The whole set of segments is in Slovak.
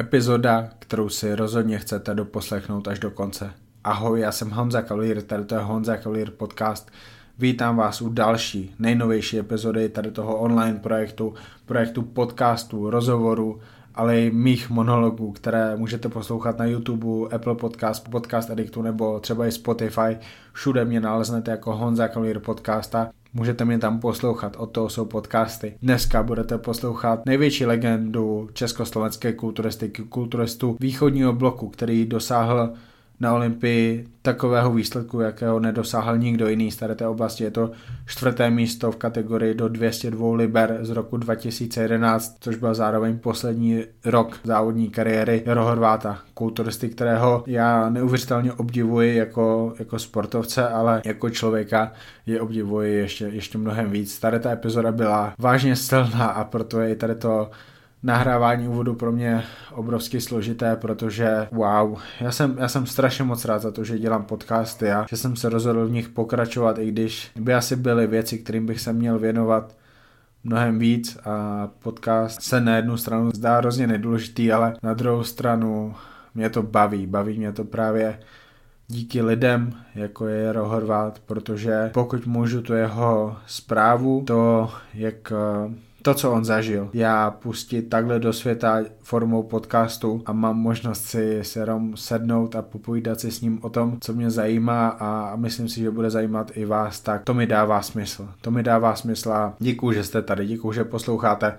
Epizoda, kterou si rozhodně chcete doposlechnout až do konce. Ahoj, já jsem Honza Kavalír, tady to je Honza Kavalír podcast. Vítám vás u další, nejnovější epizody tady toho online projektu, projektu podcastu, rozhovoru, ale i mých monologů, které můžete poslouchat na YouTube, Apple Podcast, Podcast Addictu nebo třeba i Spotify. Všude mě naleznete jako Honza Kavalír podcasta. Můžete mě tam poslouchat, o toho jsou podcasty. Dneska budete poslouchat největší legendu československé kulturistiky, kulturistu východního bloku, který dosáhl na Olympii takového výsledku, jakého nedosáhl nikdo jiný z té oblasti. Je to čtvrté místo v kategorii do 202 liber z roku 2011, což byl zároveň poslední rok závodní kariéry Jaro Horváta, kulturisty, kterého já neuvěřitelně obdivuji jako, jako sportovce, ale jako člověka je obdivuji ještě, ještě mnohem víc. Tady ta epizoda byla vážně silná a proto je tady to nahrávání úvodu pro mě obrovsky složité, protože wow, já jsem, já jsem strašně moc rád za to, že dělám podcasty a že jsem se rozhodl v nich pokračovat, i když by asi byly věci, kterým bych se měl věnovat mnohem víc a podcast se na jednu stranu zdá hrozně nedůležitý, ale na druhou stranu mě to baví, baví mě to právě díky lidem, jako je Jaro Horvát, protože pokud můžu tu jeho zprávu, to, jak to, co on zažil, já pustit takhle do světa formou podcastu a mám možnost si se Rom sednout a popovídat si s ním o tom, co mě zajímá a myslím si, že bude zajímat i vás, tak to mi dává smysl. To mi dává smysl a děkuji, že jste tady, děkuji, že posloucháte.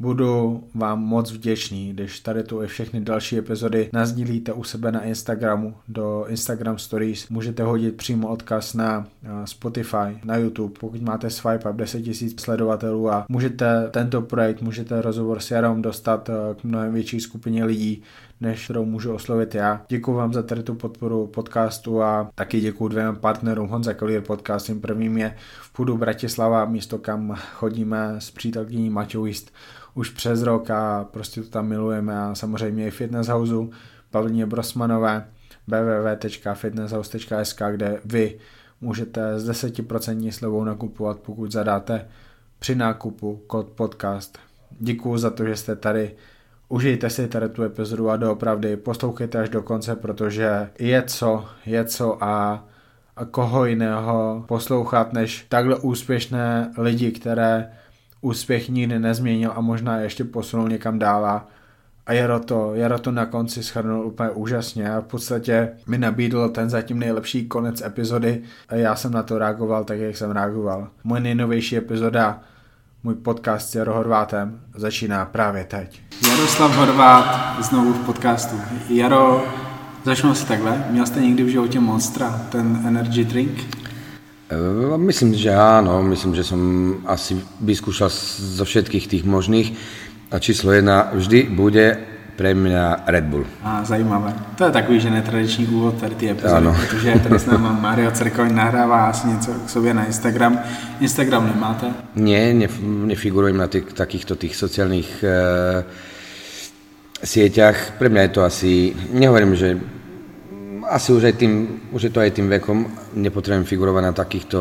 Budu vám moc vděčný, když tady tu i všechny další epizody nazdílíte u sebe na Instagramu, do Instagram Stories. Můžete hodit přímo odkaz na Spotify, na YouTube, pokud máte swipe up 10 000 sledovatelů a můžete tento projekt, můžete rozhovor s Jarom dostat eh, k mnohem větší skupině lidí, než kterou můžu oslovit já. Děkuji vám za tady tu podporu podcastu a taky děkuji dvěma partnerům Honza Collier podcast. Tím prvním je v Pudu Bratislava, místo kam chodíme s přítelkyní Maťou East už přes rok a prostě to tam milujeme a samozřejmě i Fitness Houseu, Pavlině Brosmanové, www.fitnesshouse.sk, kde vy můžete s 10% slevou nakupovat, pokud zadáte při nákupu kód podcast. Děkuji za to, že jste tady. Užijte si tady tu epizodu a doopravdy poslouchejte až do konce, protože je co, je co a, a koho jiného poslouchat, než takhle úspěšné lidi, které úspěch nikdy nezměnil a možná ještě posunul někam dál a Jaro to, Jaro to na konci schrnul úplně úžasně a v podstatě mi nabídl ten zatím nejlepší konec epizody a já jsem na to reagoval tak, jak jsem reagoval. Moje nejnovější epizoda, můj podcast s Jaro Horvátem začíná právě teď. Jaroslav Horvát znovu v podcastu. Jaro, začnu si takhle. Měl jste někdy v životě Monstra, ten energy drink? E, myslím, že áno, myslím, že som asi vyskúšal zo všetkých tých možných a číslo jedna vždy bude pre mňa Red Bull. A zajímavé. To je takový, že netradiční úvod tady ty epizody, ano. protože tady s námi Mario Cerkoň nahrává asi něco k sobě na Instagram. Instagram nemáte? Nie, nef nefigurujem na tých, takýchto tých sociálnych e, sieťach. Pre mňa je to asi, nehovorím, že asi už, aj tým, už je to aj tým vekom, nepotrebujem figurovať na takýchto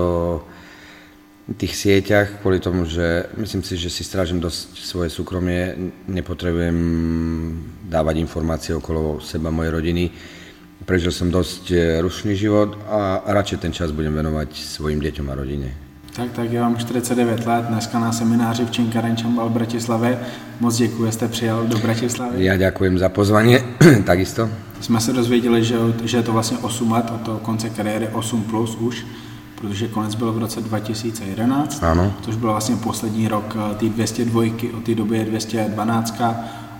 tých sieťach, kvôli tomu, že myslím si, že si strážim dosť svoje súkromie, nepotrebujem dávať informácie okolo seba, mojej rodiny. Prežil som dosť eh, rušný život a radšej ten čas budem venovať svojim deťom a rodine. Tak, tak já mám 49 let, dneska na semináři v Činkaren Čambal v Bratislave. Moc děkuji, že jste přijal do Bratislavy. Já děkuji za pozvání, takisto. Jsme se dozvěděli, že, že je to vlastně 8 let od toho konce kariéry, 8 plus už, protože konec byl v roce 2011, ano. což byl vlastně poslední rok eh, té 202, od té doby je 212,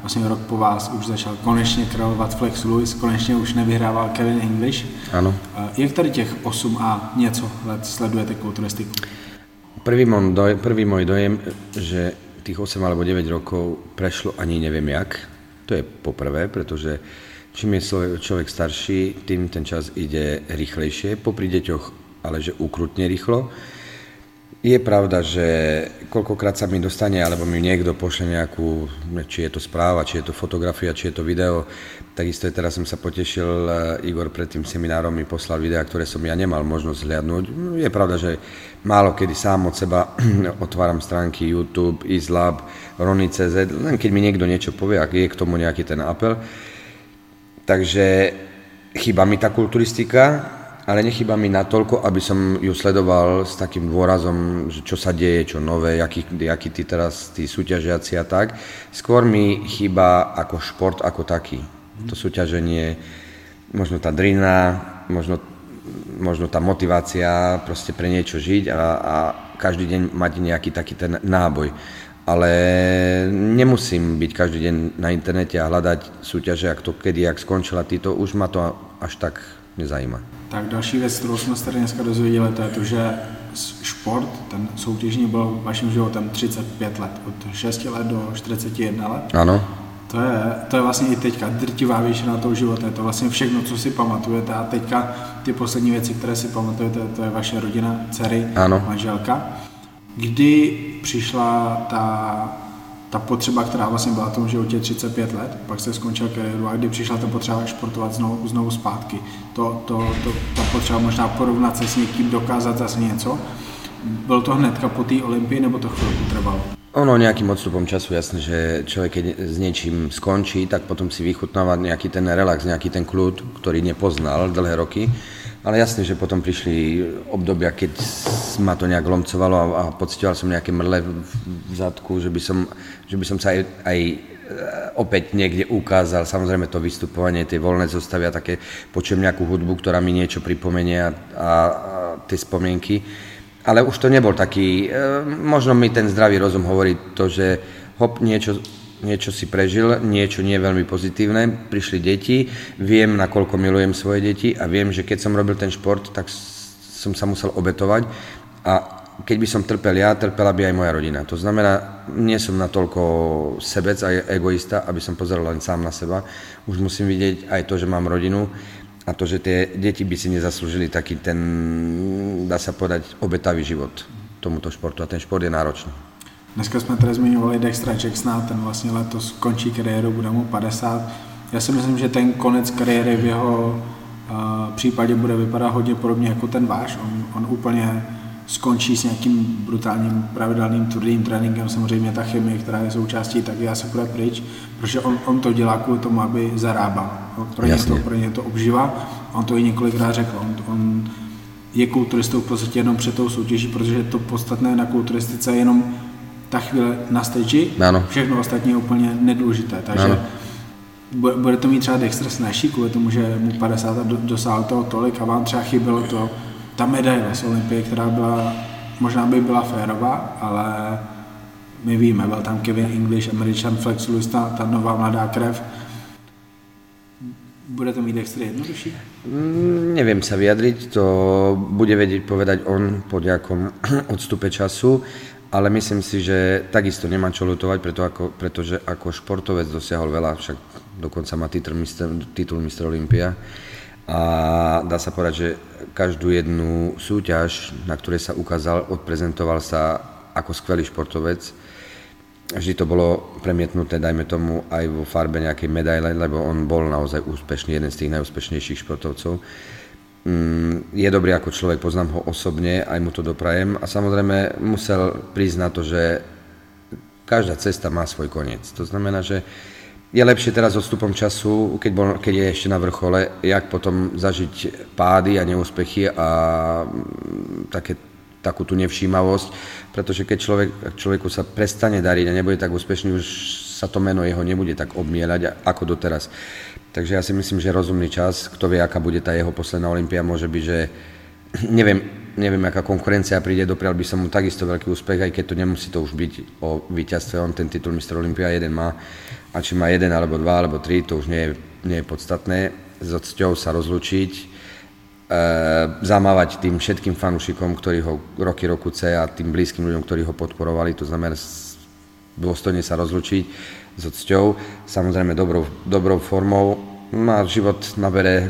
vlastně rok po vás už začal konečně královat Flex Lewis, konečně už nevyhrával Kevin English. Ano. Eh, jak tady těch 8 a něco let sledujete kulturistiku? Prvý, môj dojem, prvý môj dojem, že tých 8 alebo 9 rokov prešlo ani neviem jak. To je poprvé, pretože čím je človek starší, tým ten čas ide rýchlejšie. Popri deťoch ale že ukrutne rýchlo. Je pravda, že koľkokrát sa mi dostane, alebo mi niekto pošle nejakú, či je to správa, či je to fotografia, či je to video. Takisto je, teraz som sa potešil, eh, Igor pred tým seminárom mi poslal videa, ktoré som ja nemal možnosť zhliadnúť. Je pravda, že málo kedy sám od seba otváram stránky YouTube, Islab, Rony.cz, len keď mi niekto niečo povie, ak je k tomu nejaký ten apel. Takže chýba mi tá kulturistika, ale nechyba mi natoľko, aby som ju sledoval s takým dôrazom, že čo sa deje, čo nové, jaký, jaký tí teraz tí súťažiaci a tak. Skôr mi chýba ako šport ako taký. To súťaženie, možno tá drina, možno, možno tá motivácia proste pre niečo žiť a, a každý deň mať nejaký taký ten náboj. Ale nemusím byť každý deň na internete a hľadať súťaže, ak to kedy, ak skončila títo, už ma to až tak nezajíma. Tak další věc, kterou jsme se tady dneska dozvěděli, to je to, že šport, ten soutěžní byl vaším životem 35 let, od 6 let do 41 let. Ano. To je, to je vlastně i teďka drtivá většina toho života, je to vlastně všechno, co si pamatujete a teďka ty poslední věci, které si pamatujete, to je vaše rodina, dcery, ano. manželka. Kdy přišla ta ta potřeba, která vlastně byla v tom životě 35 let, pak se skončil kariéru a kdy přišla ta potřeba športovat znovu, znovu zpátky. To, to, to, ta potřeba možná porovnat se s někým, dokázat zase něco. Bylo to hnedka po té Olympii, nebo to chvilku trvalo? Ono nejakým odstupom času, jasné, že človek keď s niečím skončí, tak potom si vychutnáva nejaký ten relax, nejaký ten kľud, ktorý nepoznal dlhé roky ale jasne, že potom prišli obdobia, keď ma to nejak lomcovalo a, a pocitoval som nejaké mrle v zadku, že by som, že by som sa aj, aj e, opäť niekde ukázal. Samozrejme to vystupovanie, tie voľné zostavy a také, počujem nejakú hudbu, ktorá mi niečo pripomenie a, a, a tie spomienky. Ale už to nebol taký, e, možno mi ten zdravý rozum hovorí to, že hop, niečo niečo si prežil, niečo nie veľmi pozitívne, prišli deti, viem, nakoľko milujem svoje deti a viem, že keď som robil ten šport, tak som sa musel obetovať a keď by som trpel ja, trpela by aj moja rodina. To znamená, nie som natoľko sebec a egoista, aby som pozeral len sám na seba. Už musím vidieť aj to, že mám rodinu a to, že tie deti by si nezaslúžili taký ten, dá sa povedať, obetavý život tomuto športu. A ten šport je náročný. Dneska jsme tady zmiňovali Dextra Jacksona, ten vlastně letos končí kariéru, bude mu 50. Já si myslím, že ten konec kariéry v jeho uh, případě bude vypadat hodně podobně jako ten váš. On, on úplně skončí s nějakým brutálním pravidelným tvrdým tréninkem, samozřejmě ta chemie, která je součástí, tak já se půjde pryč, protože on, on to dělá kvůli tomu, aby zarábal. Pro ně, to, pro ně to obživa. On to i několikrát řekl. On, on je kulturistou v podstatě jenom před tou soutěží, protože to podstatné na kulturistice je jenom ta chvíle na stage, ano. všechno ostatní je úplně nedůležité. Takže ano. bude to mít třeba Dexter snažší kvůli tomu, že mu 50 a dosáhl toho tolik a vám třeba chybělo to, ta medaile z Olympie, která byla, možná by byla férová, ale my víme, byl tam Kevin English, Američan Flex Lewis, ta, ta nová mladá krev. Bude to mít extra jednodušší? Mm, neviem sa vyjadriť, to bude vedieť povedať on po nejakom odstupe času ale myslím si, že takisto nemá čo lutovať, preto ako, pretože ako športovec dosiahol veľa, však dokonca má titul Mr. titul Mr. Olympia a dá sa povedať, že každú jednu súťaž, na ktorej sa ukázal, odprezentoval sa ako skvelý športovec. Vždy to bolo premietnuté, dajme tomu, aj vo farbe nejakej medaile, lebo on bol naozaj úspešný, jeden z tých najúspešnejších športovcov. Mm, je dobrý ako človek, poznám ho osobne, aj mu to doprajem a samozrejme musel prísť na to, že každá cesta má svoj koniec. To znamená, že je lepšie teraz odstupom času, keď, bol, keď je ešte na vrchole, jak potom zažiť pády a neúspechy a mm, také, takú tú nevšímavosť, pretože keď človek, človeku sa prestane dariť a nebude tak úspešný, už sa to meno jeho nebude tak obmielať ako doteraz. Takže ja si myslím, že rozumný čas, kto vie, aká bude tá jeho posledná Olympia, môže byť, že neviem, neviem, aká konkurencia príde, doprial by som mu takisto veľký úspech, aj keď to nemusí to už byť o víťazstve, on ten titul Mr. Olympia jeden má, a či má jeden, alebo dva, alebo tri, to už nie je, nie je podstatné. S cťou sa rozlučiť, zamávať tým všetkým fanúšikom, ktorí ho roky rokuce a tým blízkym ľuďom, ktorí ho podporovali, to znamená dôstojne sa rozlučiť s cťou, samozrejme dobrou, dobrou formou. No a život nabere,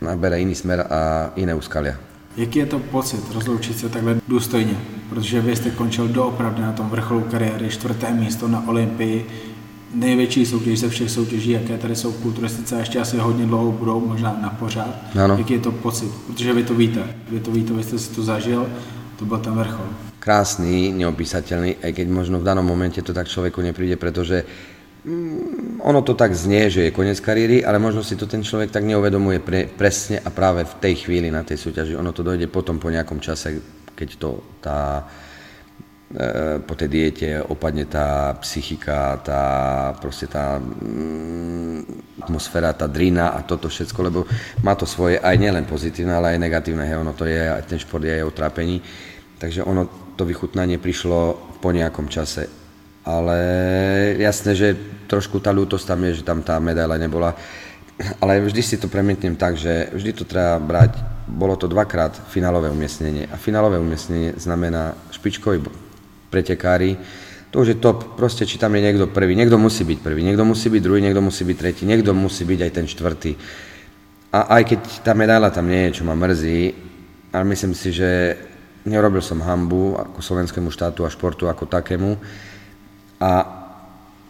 nabere iný smer a iné úskalia. Jaký je to pocit rozloučit se takhle důstojně? Protože vy jste končil doopravdy na tom vrcholu kariéry, čtvrté místo na Olympii, největší soutěž ze všech soutěží, jaké tady jsou v kulturistice ještě asi hodně dlouho budou, možná na pořád. Ano. Jaký je to pocit? Protože vy to víte, vy to víte, vy jste si to zažil, to byl ten vrchol. Krásný, neopísateľný, aj keď možno v danom momente to tak človeku nepríde, pretože mm, ono to tak znie, že je koniec kariéry, ale možno si to ten človek tak neuvedomuje pre, presne a práve v tej chvíli na tej súťaži. Ono to dojde potom po nejakom čase, keď to tá po tej diete opadne tá psychika, tá proste tá mm, atmosféra, tá drina a toto všetko, lebo má to svoje aj nielen pozitívne, ale aj negatívne, hej, ono to je, ten šport je aj o trápení, takže ono, to vychutnanie prišlo po nejakom čase, ale jasné, že trošku tá ľútosť tam je, že tam tá medaila nebola, ale vždy si to premietnem tak, že vždy to treba brať, bolo to dvakrát finálové umiestnenie. A finálové umiestnenie znamená špičkový pretekári, to už je top, proste či tam je niekto prvý, niekto musí byť prvý, niekto musí byť druhý, niekto musí byť tretí, niekto musí byť aj ten štvrtý. A aj keď tá medaila tam nie je, čo ma mrzí, ale myslím si, že nerobil som hambu ako slovenskému štátu a športu ako takému a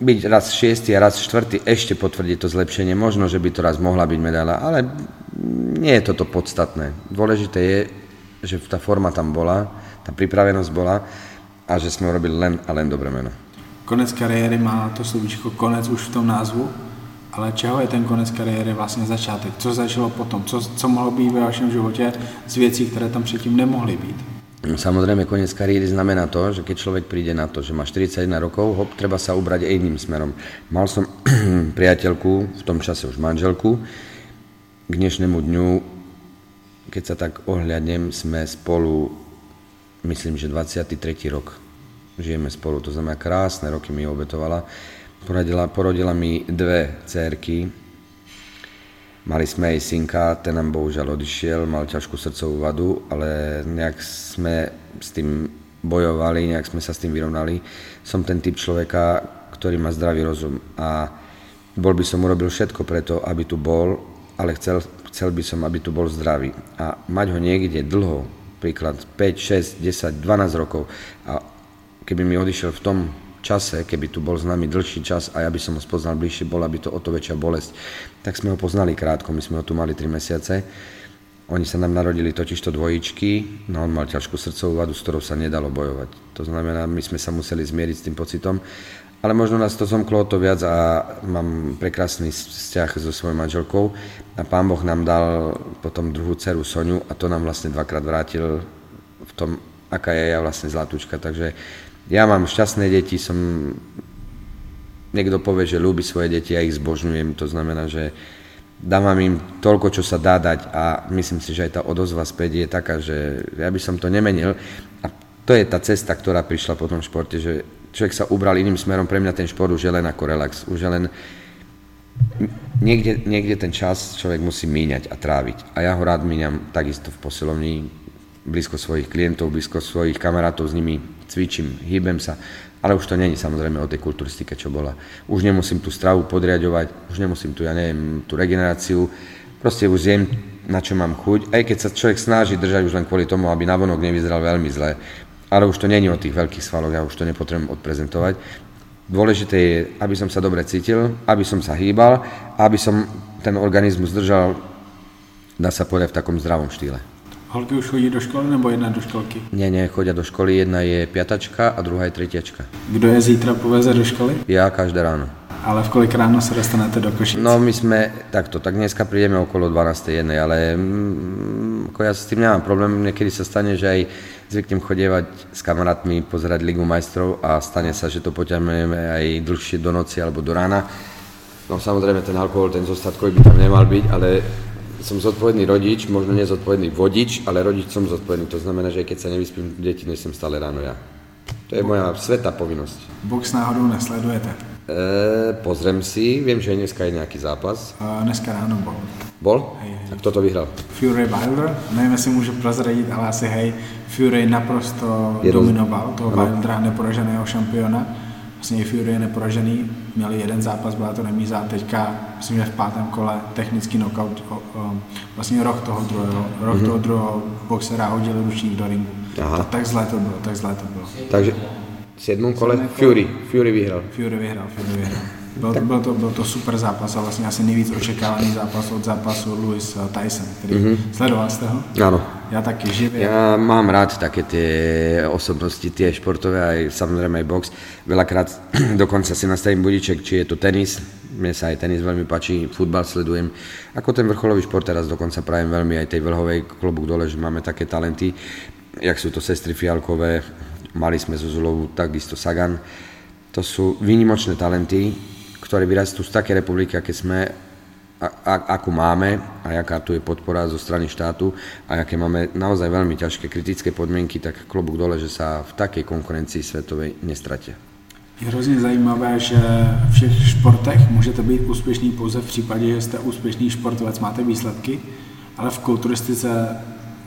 byť raz šiestý a raz štvrtý ešte potvrdí to zlepšenie. Možno, že by to raz mohla byť medaila, ale nie je toto podstatné. Dôležité je, že tá forma tam bola, tá pripravenosť bola a že jsme urobili len a len dobré meno. Konec kariéry má to slovíčko konec už v tom názvu, ale čeho je ten konec kariéry vlastně začátek? Co začalo potom? Co, co mohlo být ve vašem životě z věcí, které tam předtím nemohly být? Samozrejme, koniec kariéry znamená to, že keď človek príde na to, že má 41 rokov, hop, treba sa ubrať aj iným smerom. Mal som priateľku, v tom čase už manželku, k dnešnému dňu, keď sa tak ohľadnem, sme spolu myslím, že 23. rok žijeme spolu, to znamená krásne roky mi obetovala. Porodila, porodila mi dve cérky, mali sme aj synka, ten nám bohužiaľ odišiel, mal ťažkú srdcovú vadu, ale nejak sme s tým bojovali, nejak sme sa s tým vyrovnali. Som ten typ človeka, ktorý má zdravý rozum a bol by som urobil všetko preto, aby tu bol, ale chcel, chcel by som, aby tu bol zdravý. A mať ho niekde dlho, príklad 5, 6, 10, 12 rokov a keby mi odišiel v tom čase, keby tu bol s nami dlhší čas a ja by som ho spoznal bližšie, bola by to o to väčšia bolesť. Tak sme ho poznali krátko, my sme ho tu mali 3 mesiace. Oni sa nám narodili totižto dvojičky, no on mal ťažkú srdcovú vadu, s ktorou sa nedalo bojovať. To znamená, my sme sa museli zmieriť s tým pocitom, ale možno nás to zomklo to viac a mám prekrásny vzťah so svojou manželkou. A pán Boh nám dal potom druhú dceru Soniu a to nám vlastne dvakrát vrátil v tom, aká je ja vlastne zlatúčka. Takže ja mám šťastné deti, som... Niekto povie, že ľúbi svoje deti, ja ich zbožňujem, to znamená, že dávam im toľko, čo sa dá dať a myslím si, že aj tá odozva späť je taká, že ja by som to nemenil. A to je tá cesta, ktorá prišla po tom športe, že človek sa ubral iným smerom, pre mňa ten šport už je len ako relax, už je len niekde, niekde ten čas človek musí míňať a tráviť. A ja ho rád míňam takisto v posilovni, blízko svojich klientov, blízko svojich kamarátov, s nimi cvičím, hýbem sa, ale už to není samozrejme o tej kulturistike, čo bola. Už nemusím tú stravu podriadovať, už nemusím tu, ja neviem, tú regeneráciu, proste už zjem, na čo mám chuť, aj keď sa človek snaží držať už len kvôli tomu, aby navonok nevyzeral veľmi zle, ale už to není o tých veľkých svaloch, ja už to nepotrebujem odprezentovať, Dôležité je, aby som sa dobre cítil, aby som sa hýbal, aby som ten organizmus držal, dá sa povedať, v takom zdravom štýle. Holky už chodí do školy nebo jedna do školky? Nie, nie, chodia do školy, jedna je piatačka a druhá je tretiačka. Kdo je zítra poveze do školy? Ja každé ráno. Ale v kolik ráno sa dostanete do Košic? No my sme, takto, tak dneska prídeme okolo 12. jednej, ale mm, ako ja s tým nemám problém, niekedy sa stane, že aj zvyknem chodievať s kamarátmi pozerať Ligu majstrov a stane sa, že to poťahujeme aj dlhšie do noci alebo do rána. No samozrejme ten alkohol, ten zostatkový by tam nemal byť, ale som zodpovedný rodič, možno nezodpovedný vodič, ale rodič som zodpovedný. To znamená, že keď sa nevyspím, deti nesem stále ráno ja. To je moja svetá povinnosť. Box náhodou nesledujete? E, pozriem si, viem, že dneska je nejaký zápas. A dneska ráno bol. Bol? Hej, hej. A kto to vyhral? Fury Wilder, neviem, jestli môžu prozradiť, ale asi hej, Fury naprosto je dominoval toho ano. Wildera, neporaženého šampiona. vlastně Fury je neporažený, měli jeden zápas, byla to remíza, teďka myslím, že v pátém kole technický knockout, o, o, vlastně rok toho druhého, rok mm-hmm. toho druhého boxera hodili ručník do ringu. Aha. Tak, tak zlé to bylo, tak zlé to bylo. Takže v sedmém kole Fury, Fury vyhrál. Fury vyhrál, Fury vyhrál. Byl, byl, to, byl to super zápas a vlastně asi nejvíc očekávaný zápas od zápasu Louis Tyson, který mm-hmm. sledoval jste ho? Áno. Ja taky živě. Ja mám rád také tie osobnosti, tie športové, aj samozrejme aj box. Veľakrát dokonca si nastavím budiček, či je to tenis, mne sa aj tenis veľmi páči, futbal sledujem. Ako ten vrcholový šport teraz dokonca prajem veľmi aj tej vrhovej klobúk dole, že máme také talenty, jak sú to sestry Fialkové, mali sme zo Zulovu takisto Sagan. To sú výnimočné talenty, ktoré vyrastú z také republiky, aké sme, a, a, akú máme a aká tu je podpora zo strany štátu a aké máme naozaj veľmi ťažké kritické podmienky, tak klobúk dole, že sa v takej konkurencii svetovej nestratia. Je hrozně zajímavé, že v všech športech můžete být úspěšný pouze v případě, že jste úspěšný športovec, máte výsledky, ale v kulturistice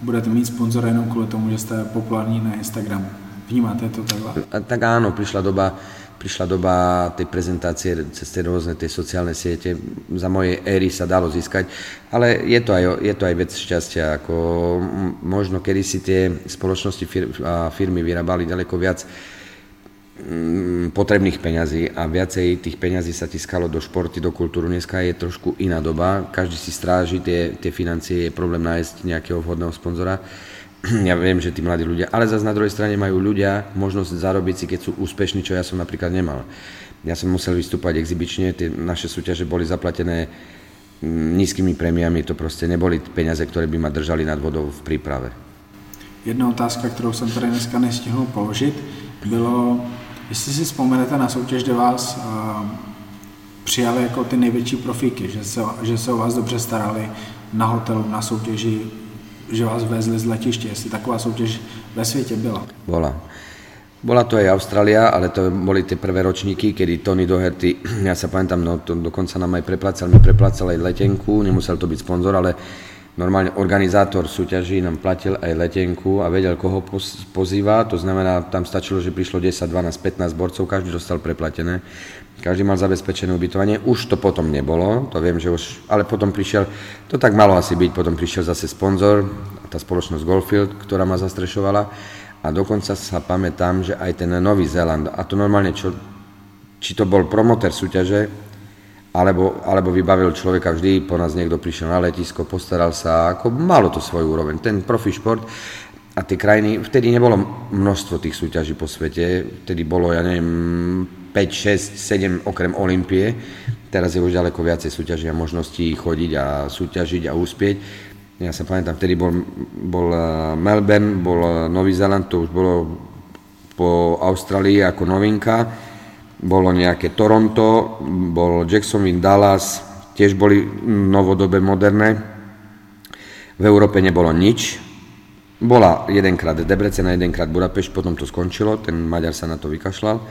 budete mít sponzora jenom kvůli tomu, že jste populární na Instagramu. Vnímáte to takhle? Tak áno, prišla doba, prišla doba tej prezentácie cez tie rôzne tie sociálne siete. Za mojej éry sa dalo získať, ale je to aj, je to aj vec šťastia. Ako možno kedy si tie spoločnosti a firmy vyrábali ďaleko viac potrebných peňazí a viacej tých peňazí sa tiskalo do športy, do kultúru. Dneska je trošku iná doba, každý si stráži tie, tie financie, je problém nájsť nejakého vhodného sponzora ja viem, že tí mladí ľudia, ale zase na druhej strane majú ľudia možnosť zarobiť si, keď sú úspešní, čo ja som napríklad nemal. Ja som musel vystúpať exibične, tie naše súťaže boli zaplatené mm, nízkymi prémiami, to prostě neboli peniaze, ktoré by ma držali nad vodou v príprave. Jedna otázka, kterou jsem tady dneska nestihl položit, bylo, jestli si vzpomenete na soutěž, kde vás uh, přijali jako ty největší profíky, že se, že se o vás dobře starali na hotelu, na soutěži, že vás vezli z letiště, jestli taková soutěž ve světě byla. Bola. Bola to aj Austrália, ale to boli tie prvé ročníky, kedy Tony Doherty, ja sa pamätám, no, to dokonca nám aj preplácal, mi preplácal aj letenku, nemusel to byť sponzor, ale normálne organizátor súťaží nám platil aj letenku a vedel, koho pozýva, to znamená, tam stačilo, že prišlo 10, 12, 15 borcov, každý dostal preplatené. Každý mal zabezpečené ubytovanie. Už to potom nebolo, to viem, že už, ale potom prišiel, to tak malo asi byť, potom prišiel zase sponzor, tá spoločnosť Goldfield, ktorá ma zastrešovala a dokonca sa pamätám, že aj ten Nový Zéland, a to normálne, čo, či to bol promoter súťaže, alebo, alebo vybavil človeka vždy, po nás niekto prišiel na letisko, postaral sa, ako malo to svoju úroveň. Ten profi šport a tie krajiny, vtedy nebolo množstvo tých súťaží po svete, vtedy bolo, ja neviem, 5, 6, 7 okrem Olympie. Teraz je už ďaleko viacej súťaží a možností chodiť a súťažiť a uspieť. Ja sa pamätám, vtedy bol, bol eh, Melbourne, bol eh, Nový Zeland, to už bolo po Austrálii ako novinka. Bolo nejaké Toronto, bol Jacksonville, Dallas, tiež boli novodobé, moderné. V Európe nebolo nič. Bola jedenkrát Debrecen a jedenkrát Budapešť, potom to skončilo, ten Maďar sa na to vykašľal.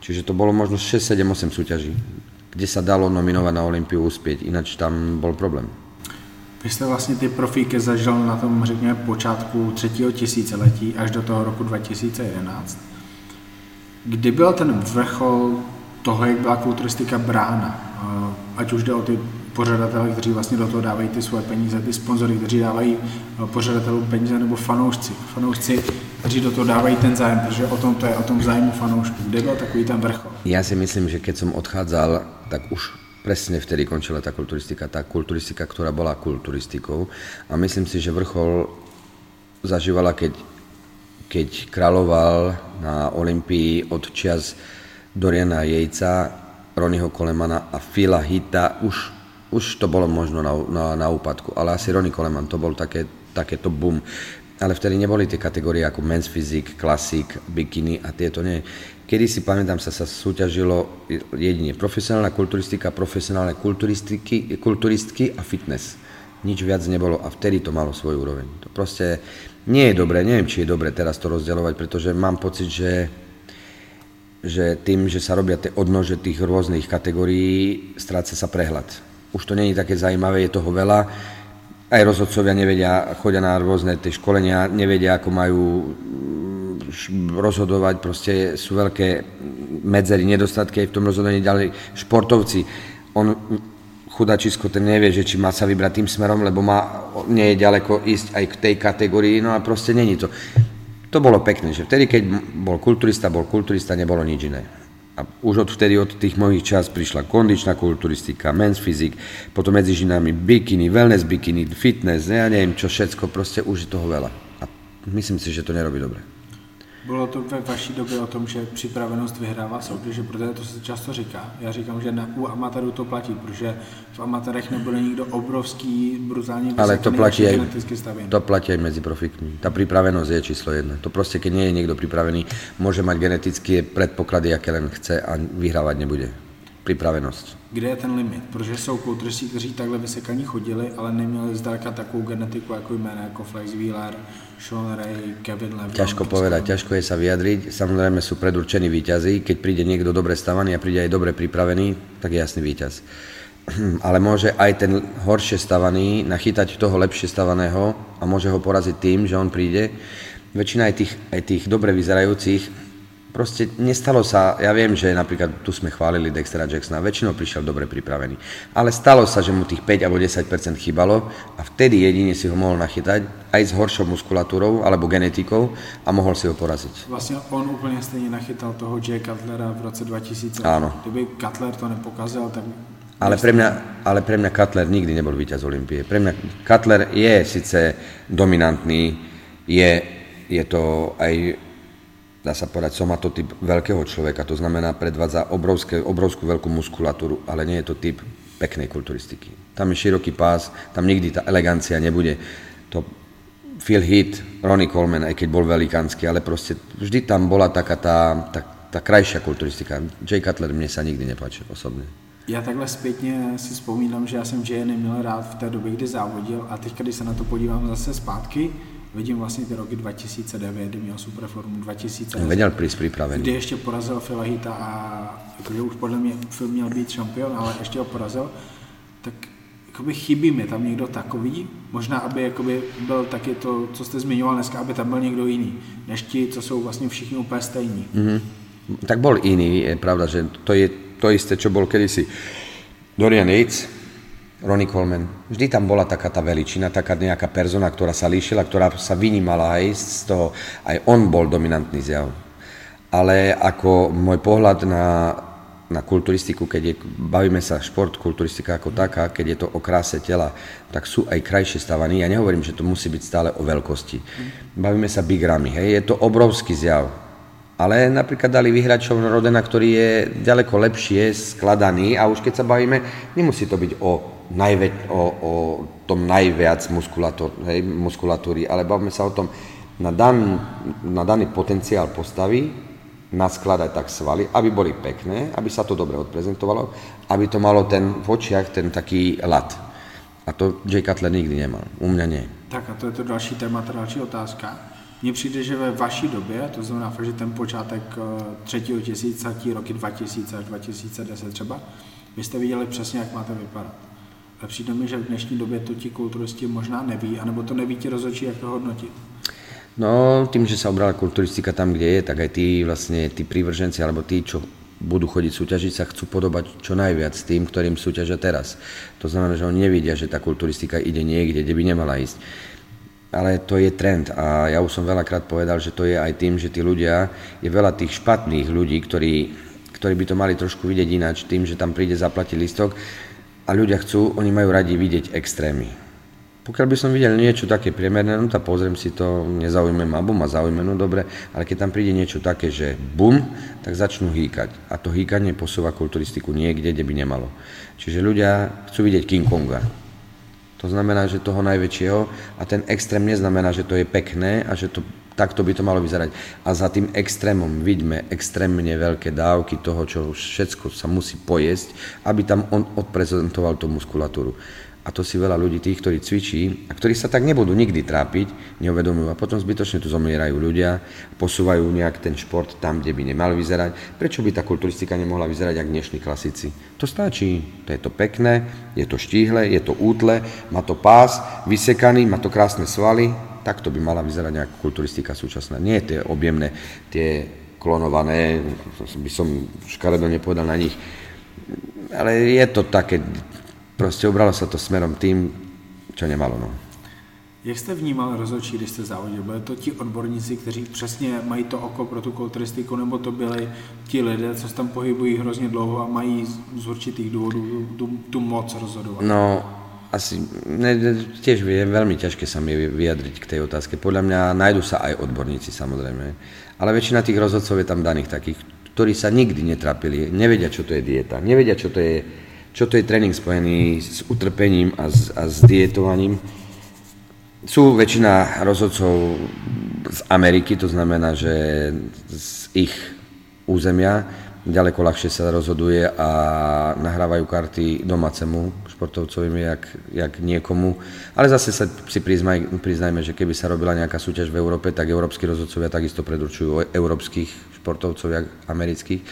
Čiže to bolo možno 6, 7, 8 súťaží, kde sa dalo nominovať na Olympiu uspieť, ináč tam bol problém. Vy jste vlastně ty profíky zažil na tom, řekněme, počátku třetího tisíciletí až do toho roku 2011. Kdy byl ten vrchol toho, jak byla kulturistika brána? Ať už jde o ty pořadatele, kteří vlastně do toho dávají ty svoje peníze, ty sponzory, kteří dávají eh, pořadatelům peníze, nebo fanoušci. Fanoušci, kteří do toho dávají ten zájem, protože o tom to je, o tom zájmu fanoušků. Kde byl takový ten vrchol? Ja si myslím, že keď som odchádzal, tak už presne vtedy končila tá kulturistika. Tá kulturistika, ktorá bola kulturistikou. A myslím si, že vrchol zažívala, keď, keď kráľoval na Olympii od čias Doriana Jejca, Ronyho Kolemana a Phila Hita už už to bolo možno na, na, na úpadku, ale asi Ronnie Coleman to bol také, takéto boom. Ale vtedy neboli tie kategórie ako men's physique, classic, bikini a tieto nie. Kedy si pamätám sa, sa súťažilo jedine profesionálna kulturistika, profesionálne kulturistiky, kulturistky a fitness. Nič viac nebolo a vtedy to malo svoj úroveň. To proste nie je dobré, neviem, či je dobré teraz to rozdeľovať, pretože mám pocit, že že tým, že sa robia tie odnože tých rôznych kategórií, stráca sa prehľad už to není také zaujímavé, je toho veľa. Aj rozhodcovia nevedia, chodia na rôzne tie školenia, nevedia, ako majú mm, rozhodovať, proste sú veľké medzery, nedostatky aj v tom rozhodovaní ďalej. Športovci, on chudačisko ten nevie, že či má sa vybrať tým smerom, lebo má, nie je ďaleko ísť aj k tej kategórii, no a proste není to. To bolo pekné, že vtedy, keď bol kulturista, bol kulturista, nebolo nič iné. A už odvtedy, od tých mojich čas prišla kondičná kulturistika, men's fyzik, potom medzi žinami bikini, wellness bikini, fitness, ja neviem čo všetko, proste už je toho veľa. A myslím si, že to nerobí dobre. Bylo to ve vaší době o tom, že připravenost vyhrává soutěže, protože to se často říká. Já říkám, že na, u amatérů to platí, protože v amatérech nebude nikdo obrovský, brutálně Ale to platí, aj, to platí aj medzi profikmi. Tá pripravenosť je číslo jedna. To proste, keď nie je niekto pripravený, môže mať genetické predpoklady, aké len chce a vyhrávať nebude. Pripravenosť kde je ten limit, protože jsou kulturisti, kteří takhle vysekaní chodili, ale neměli zdaleka takovou genetiku jako jména jako Flex Wheeler, Sean Ray, Kevin Levron. Ťažko povedať, ťažko je sa vyjadriť. Samozrejme sú predurčení výťazí. Keď príde niekto dobre stavaný a príde aj dobre pripravený, tak je jasný výťaz. Ale môže aj ten horšie stavaný nachytať toho lepšie stavaného a môže ho poraziť tým, že on príde. Väčšina aj tých, aj tých dobre vyzerajúcich Proste nestalo sa, ja viem, že napríklad tu sme chválili Dextera Jacksona, väčšinou prišiel dobre pripravený, ale stalo sa, že mu tých 5 alebo 10% chýbalo a vtedy jedine si ho mohol nachytať aj s horšou muskulatúrou alebo genetikou a mohol si ho poraziť. Vlastne on úplne stejne nachytal toho Jay Cutlera v roce 2000. Áno. Kdyby Cutler to nepokázal, tak ale pre, mňa, ale pre mňa Cutler nikdy nebol víťaz Olympie. Pre mňa Cutler je síce dominantný, je, je to aj dá sa povedať, somatotyp veľkého človeka, to znamená predvádza obrovské, obrovskú veľkú muskulatúru, ale nie je to typ peknej kulturistiky. Tam je široký pás, tam nikdy tá elegancia nebude. To Phil Heath, Ronnie Coleman, aj keď bol velikánsky, ale proste vždy tam bola taká tá, tá, tá krajšia kulturistika. Jay Cutler mne sa nikdy nepáčil osobne. Já takhle zpětně si vzpomínám, že já jsem Jay neměl rád v té době, kdy závodil a teď, když se na to podívám zase zpátky, vidím vlastně ty roky 2009, kdy měl super formu 2010. Věděl prísť připravený. Kdy ještě porazil Filahita a jakože už podle mě film měl být šampion, ale ještě ho porazil, tak jakoby chybí mi tam někdo takový, možná aby jakoby byl taky to, co jste zmiňoval dneska, aby tam byl někdo jiný, než ti, co jsou vlastně všichni úplně stejní. Mm-hmm. Tak bol iný, je pravda, že to je to isté, čo bol kedysi Dorian Yates, Ronnie Coleman. Vždy tam bola taká tá veličina, taká nejaká persona, ktorá sa líšila, ktorá sa vynímala aj z toho, aj on bol dominantný zjav. Ale ako môj pohľad na, na kulturistiku, keď je, bavíme sa šport, kulturistika ako taká, keď je to o kráse tela, tak sú aj krajšie stavaní. Ja nehovorím, že to musí byť stále o veľkosti. Bavíme sa big ramy, hej, je to obrovský zjav. Ale napríklad dali vyhrať Rodena, ktorý je ďaleko lepšie skladaný a už keď sa bavíme, nemusí to byť o najvä, o, o tom najviac hej, muskulatúry, ale bavíme sa o tom, na, dan, na daný potenciál postavy naskladať tak svaly, aby boli pekné, aby sa to dobre odprezentovalo, aby to malo ten v očiach ten taký lat. A to Jay Cutler nikdy nemal. U mňa nie. Tak a to je to další téma, ta další otázka. Mně přijde, že ve vaší době, to znamená že ten počátek eh, třetího tisíciletí, roky 2000 až 2010 třeba, vy jste viděli přesně, jak máte vypadat. A přijde mi, že v dnešní době to ti kulturisti možná neví, anebo to neví ti rozhodčí, jak to hodnotit. No, tým, že sa obrala kulturistika tam, kde je, tak aj tí vlastne, tí prívrženci, alebo tí, čo budú chodiť súťažiť, sa chcú podobať čo najviac tým, ktorým súťažia teraz. To znamená, že oni nevidia, že tá kulturistika ide niekde, kde by nemala ísť. Ale to je trend a ja už som veľakrát povedal, že to je aj tým, že tí ľudia, je veľa tých špatných ľudí, ktorí, ktorí by to mali trošku vidieť ináč, tým, že tam príde zaplatiť listok, a ľudia chcú, oni majú radi vidieť extrémy. Pokiaľ by som videl niečo také priemerné, no tak pozriem si to, nezaujme ma, alebo ma zaujme, no dobre, ale keď tam príde niečo také, že bum, tak začnú hýkať. A to hýkanie posúva kulturistiku niekde, kde by nemalo. Čiže ľudia chcú vidieť King Konga. To znamená, že toho najväčšieho a ten extrém neznamená, že to je pekné a že to takto by to malo vyzerať. A za tým extrémom vidíme extrémne veľké dávky toho, čo už všetko sa musí pojesť, aby tam on odprezentoval tú muskulatúru. A to si veľa ľudí, tých, ktorí cvičí a ktorí sa tak nebudú nikdy trápiť, neuvedomujú. A potom zbytočne tu zomierajú ľudia, posúvajú nejak ten šport tam, kde by nemal vyzerať. Prečo by tá kulturistika nemohla vyzerať ako dnešní klasici? To stačí, to je to pekné, je to štíhle, je to útle, má to pás, vysekaný, má to krásne svaly, takto by mala vyzerať nejaká kulturistika súčasná. Nie tie objemné, tie klonované, by som škaredo nepovedal na nich, ale je to také, proste ubralo sa to smerom tým, čo nemalo. No. Jak jste vnímal rozhodčí, když jste závodil? Byli to ti odborníci, kteří přesně mají to oko pro tu kulturistiku, nebo to byli ti lidé, co se tam pohybují hrozně dlouho a mají z určitých důvodů tu, tu moc rozhodovat? No, asi ne, tiež je veľmi ťažké sa mi vyjadriť k tej otázke. Podľa mňa nájdu sa aj odborníci samozrejme, ale väčšina tých rozhodcov je tam daných takých, ktorí sa nikdy netrapili, nevedia, čo to je dieta, nevedia, čo to je, čo to je tréning spojený s utrpením a s, a s dietovaním. Sú väčšina rozhodcov z Ameriky, to znamená, že z ich územia ďaleko ľahšie sa rozhoduje a nahrávajú karty domácemu športovcovým jak, jak niekomu. Ale zase sa si priznaj, priznajme, že keby sa robila nejaká súťaž v Európe, tak európsky rozhodcovia takisto predurčujú európskych športovcov, jak amerických.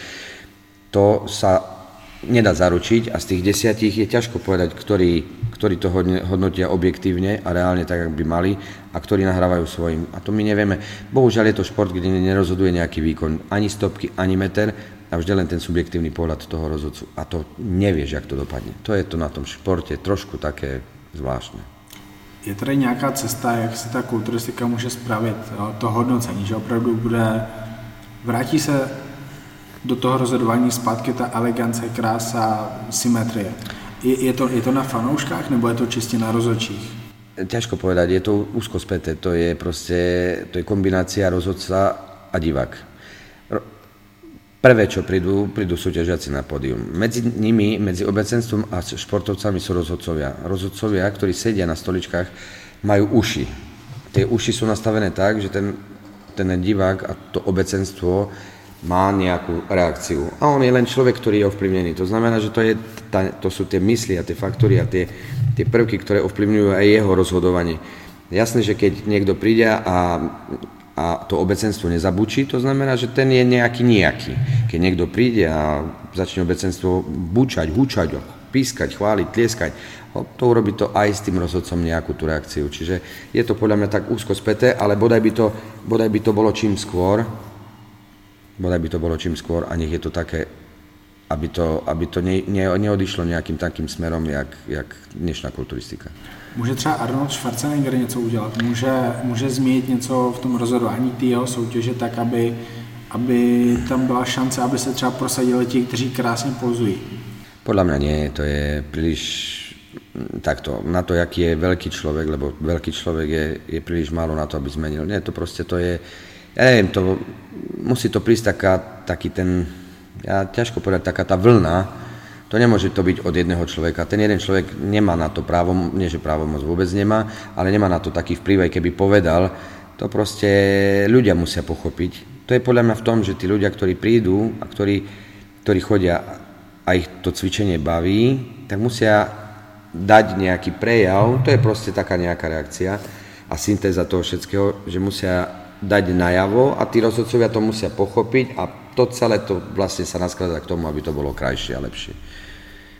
To sa nedá zaručiť a z tých desiatich je ťažko povedať, ktorí, ktorí to hodnotia objektívne a reálne tak, ako by mali a ktorí nahrávajú svojim. A to my nevieme. Bohužiaľ je to šport, kde nerozhoduje nejaký výkon ani stopky, ani meter, a vždy len ten subjektívny pohľad toho rozhodcu. A to nevieš, jak to dopadne. To je to na tom športe trošku také zvláštne. Je tady nějaká cesta, jak se ta kulturistika může spravit, to hodnocení, že opravdu bude, vrátí se do toho rozhodování zpátky ta elegance, krása, symetrie. Je, je, to, je to na fanouškách, nebo je to čistě na rozhodčích? Ťažko povedať, je to úzko späté, to je proste, to je kombinácia rozhodca a divák prvé, čo prídu, prídu súťažiaci na pódium. Medzi nimi, medzi obecenstvom a športovcami sú rozhodcovia. Rozhodcovia, ktorí sedia na stoličkách, majú uši. Tie uši sú nastavené tak, že ten, ten divák a to obecenstvo má nejakú reakciu. A on je len človek, ktorý je ovplyvnený. To znamená, že to, je, to sú tie mysli a tie faktory a tie, tie prvky, ktoré ovplyvňujú aj jeho rozhodovanie. Jasné, že keď niekto príde a a to obecenstvo nezabučí, to znamená, že ten je nejaký nejaký. Keď niekto príde a začne obecenstvo bučať, hučať, pískať, chváliť, tlieskať, to urobí to aj s tým rozhodcom nejakú tú reakciu. Čiže je to podľa mňa tak úzko späté, ale bodaj by to, bodaj by to bolo čím skôr, bodaj by to bolo čím skôr a nech je to také, aby to, aby to ne, ne, neodišlo nejakým takým smerom, jak, jak dnešná kulturistika. Může třeba Arnold Schwarzenegger něco udělat? Může, může změnit něco v tom rozhodování té jeho soutěže tak, aby, aby tam byla šance, aby se třeba prosadili ti, kteří krásně pozují? Podľa mňa nie, to je príliš takto, na to, aký je veľký človek, lebo veľký človek je, je príliš málo na to, aby zmenil. Nie, to proste to je, ja neviem, to, musí to prísť taká, taký ten, ja ťažko povedať, taká tá vlna, to nemôže to byť od jedného človeka. Ten jeden človek nemá na to právo, nie že právomoc vôbec nemá, ale nemá na to taký vplyv, aj keby povedal, to proste ľudia musia pochopiť. To je podľa mňa v tom, že tí ľudia, ktorí prídu a ktorí, ktorí chodia a ich to cvičenie baví, tak musia dať nejaký prejav, to je proste taká nejaká reakcia a syntéza toho všetkého, že musia dať najavo a tí rozhodcovia to musia pochopiť a to celé to vlastne sa naskladá k tomu, aby to bolo krajšie a lepšie.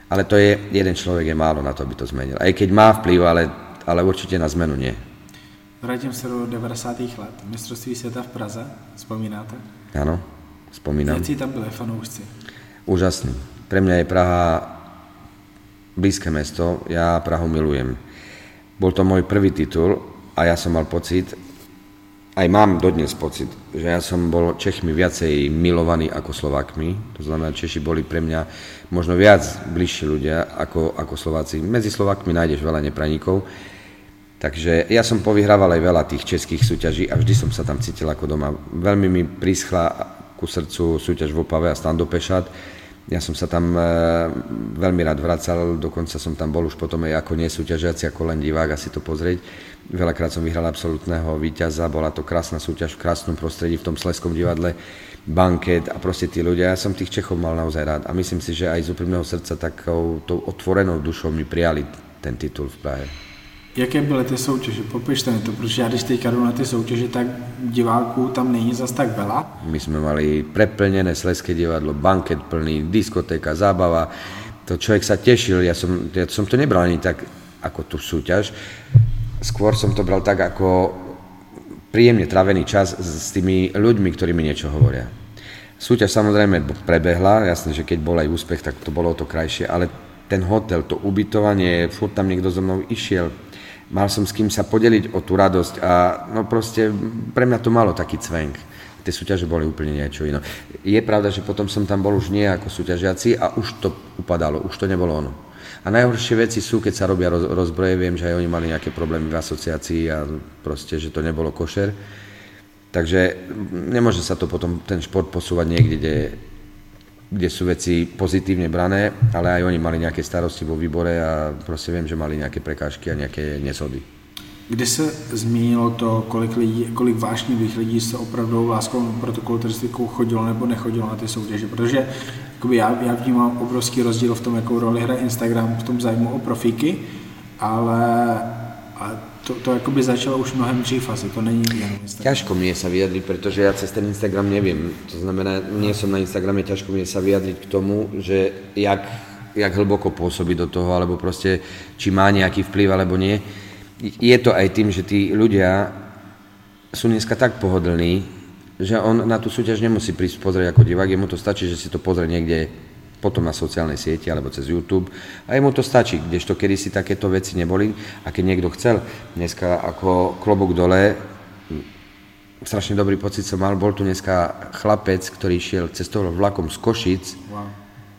Ale to je, jeden človek je málo na to, aby to zmenil. Aj keď má vplyv, ale, ale určite na zmenu nie. Vrátím se do 90. let. Mistrovství světa v Praze, vzpomínáte? Áno, spomínam. Jakí tam byli fanoušci? Úžasný. Pre mňa je Praha blízke mesto, ja Prahu milujem. Bol to môj prvý titul a ja som mal pocit, aj mám dodnes pocit, že ja som bol Čechmi viacej milovaný ako Slovákmi. To znamená, Češi boli pre mňa možno viac bližší ľudia ako, ako Slováci. Medzi Slovákmi nájdeš veľa nepraníkov. Takže ja som povyhrával aj veľa tých českých súťaží a vždy som sa tam cítil ako doma. Veľmi mi prischla ku srdcu súťaž v Opave a Standopešat. Ja som sa tam e, veľmi rád vracal, dokonca som tam bol už potom aj ako nesúťažiaci, ako len divák, asi to pozrieť Veľakrát som vyhral absolútneho víťaza, bola to krásna súťaž v krásnom prostredí v tom Sleskom divadle, banket a proste tí ľudia. Ja som tých Čechov mal naozaj rád a myslím si, že aj z úprimného srdca takou tou otvorenou dušou mi prijali ten titul v Prahe. Jaké byly ty soutěže? Popište mi to, protože já když teďka jdu na ty soutěže, tak diváků tam není zas tak veľa. My sme mali preplnené Sleské divadlo, banket plný, diskotéka, zábava. To človek sa tešil, ja som, ja som to nebral ani tak ako tú súťaž, skôr som to bral tak ako príjemne travený čas s tými ľuďmi, ktorí mi niečo hovoria. Súťaž samozrejme prebehla, jasne, že keď bol aj úspech, tak to bolo to krajšie, ale ten hotel, to ubytovanie, furt tam niekto so mnou išiel, mal som s kým sa podeliť o tú radosť a no proste pre mňa to malo taký cvenk. Tie súťaže boli úplne niečo iné. Je pravda, že potom som tam bol už nie ako súťažiaci a už to upadalo, už to nebolo ono. A najhoršie veci sú, keď sa robia roz, rozbroje, viem, že aj oni mali nejaké problémy v asociácii a proste, že to nebolo košer. Takže nemôže sa to potom ten šport posúvať niekde, kde, kde sú veci pozitívne brané, ale aj oni mali nejaké starosti vo výbore a proste viem, že mali nejaké prekážky a nejaké nesody. Kdy se zmínilo to, kolik, lidí, kolik vášnivých lidí se opravdu láskou pro tu chodilo nebo nechodilo na ty soutěže, protože jakoby já, já vnímám obrovský rozdíl v tom, jakou roli hraje Instagram v tom zájmu o profíky, ale to, to jakoby začalo už mnohem dřív asi, to není jen Instagram. Ťažko mi je sa vyjadriť, pretože ja cez ten Instagram neviem. To znamená, nie som na Instagrame, ťažko mi je sa vyjadriť k tomu, že jak, jak hlboko pôsobí do toho, alebo proste, či má nejaký vplyv, alebo nie je to aj tým, že tí ľudia sú dneska tak pohodlní, že on na tú súťaž nemusí prísť pozrieť ako divák, jemu to stačí, že si to pozrie niekde potom na sociálnej sieti alebo cez YouTube. A jemu to stačí, kdežto kedy si takéto veci neboli. A keď niekto chcel, dneska ako klobok dole, strašne dobrý pocit som mal, bol tu dneska chlapec, ktorý šiel cestoval vlakom z Košic wow.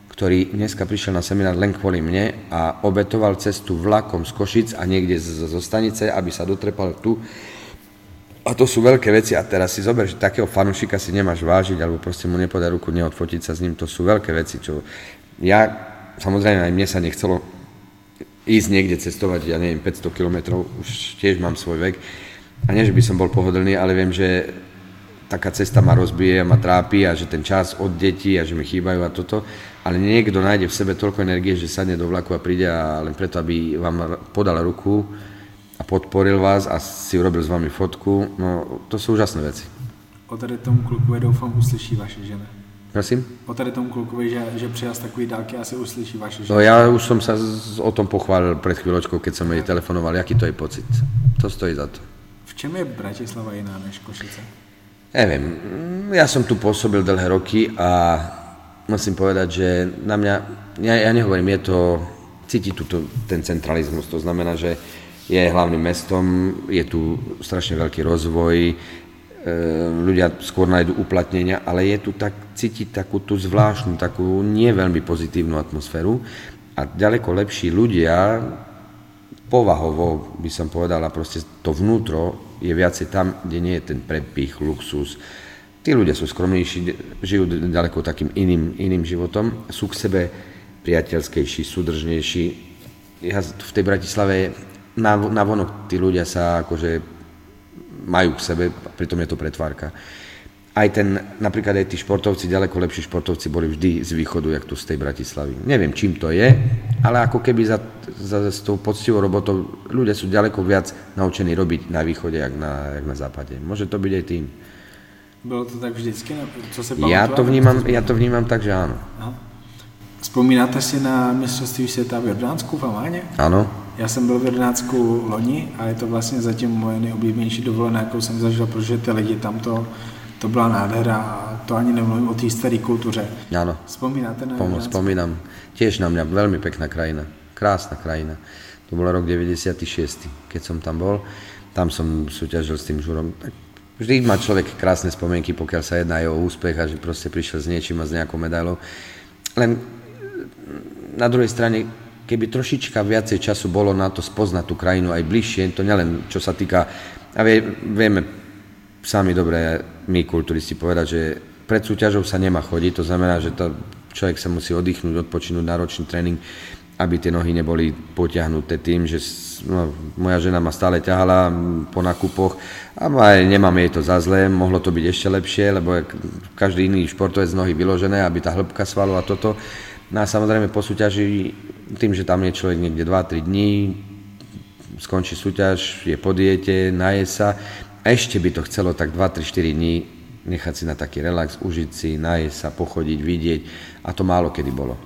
ktorý dneska prišiel na seminár len kvôli mne a obetoval cestu vlakom z Košic a niekde zo stanice, aby sa dotrepal tu. A to sú veľké veci. A teraz si zober, že takého fanušika si nemáš vážiť alebo proste mu nepodaj ruku, neodfotiť sa s ním, to sú veľké veci, čo ja, samozrejme aj mne sa nechcelo ísť niekde cestovať, ja neviem, 500 kilometrov, už tiež mám svoj vek. A nie, že by som bol pohodlný, ale viem, že taká cesta ma rozbije a ma trápi a že ten čas od detí a že mi chýbajú a toto. Ale niekto nájde v sebe toľko energie, že sadne do vlaku a príde a len preto, aby vám podal ruku a podporil vás a si urobil s vami fotku, no to sú úžasné veci. O tady tomu klukovi doufám uslyší vaše žena. Prosím? O tady tomu klukovi, že, že přijal z takový dálky, asi uslyší vaše žena. No ja už som sa o tom pochválil pred chvíľočkou, keď som jej telefonoval, aký to je pocit. To stojí za to. V čem je Bratislava iná než Košice? Neviem, ja som tu pôsobil dlhé roky a musím povedať, že na mňa, ja, ja nehovorím, je to, cíti tu ten centralizmus, to znamená, že je hlavným mestom, je tu strašne veľký rozvoj, e, ľudia skôr nájdu uplatnenia, ale je tu tak cítiť takú tú zvláštnu, takú nie veľmi pozitívnu atmosféru a ďaleko lepší ľudia, povahovo by som povedala, proste to vnútro je viacej tam, kde nie je ten prepich, luxus, Tí ľudia sú skromnejší, žijú ďaleko takým iným, iným životom, sú k sebe priateľskejší, súdržnejší. Ja v tej Bratislave na, na vonok tí ľudia sa akože majú k sebe, pritom je to pretvárka. Aj ten, napríklad aj tí športovci, ďaleko lepší športovci boli vždy z východu, jak tu z tej Bratislavy. Neviem, čím to je, ale ako keby za, za, s tou poctivou robotou ľudia sú ďaleko viac naučení robiť na východe, jak na, jak na západe. Môže to byť aj tým. Bylo to tak vždycky? Co se já to, vnímám, já to vnímám tak, že áno. Aha. Vzpomínáte si na mistrovství světa v Jordánsku v Amáně? Ano. Já jsem byl v Jordánsku loni a je to vlastně zatím moje nejoblíbenější dovolená, jakou jsem zažil, protože ty lidi tam to, to byla nádhera a to ani nemluvím o té staré kultuře. Áno. Spomínate na Pomo, Spomínam. Tiež na mňa veľmi pekná krajina. Krásna krajina. To bol rok 96, keď som tam bol. Tam som súťažil s tým žurom. Tak Vždy má človek krásne spomienky, pokiaľ sa jedná aj o úspech a že proste prišiel s niečím a s nejakou medailou. Len na druhej strane, keby trošička viacej času bolo na to spoznať tú krajinu aj bližšie, to nielen čo sa týka, a vie, vieme sami dobre my kulturisti povedať, že pred súťažou sa nemá chodiť, to znamená, že to, človek sa musí oddychnúť, odpočinúť náročný tréning, aby tie nohy neboli potiahnuté tým, že no, moja žena ma stále ťahala po nakupoch a nemám jej to za zlé, mohlo to byť ešte lepšie, lebo každý iný športovec nohy vyložené, aby tá hĺbka svalu a toto. No a samozrejme po súťaži, tým, že tam je človek niekde 2-3 dní, skončí súťaž, je po diete, naje sa, ešte by to chcelo tak 2-3-4 dní nechať si na taký relax, užiť si, najesť sa, pochodiť, vidieť a to málo kedy bolo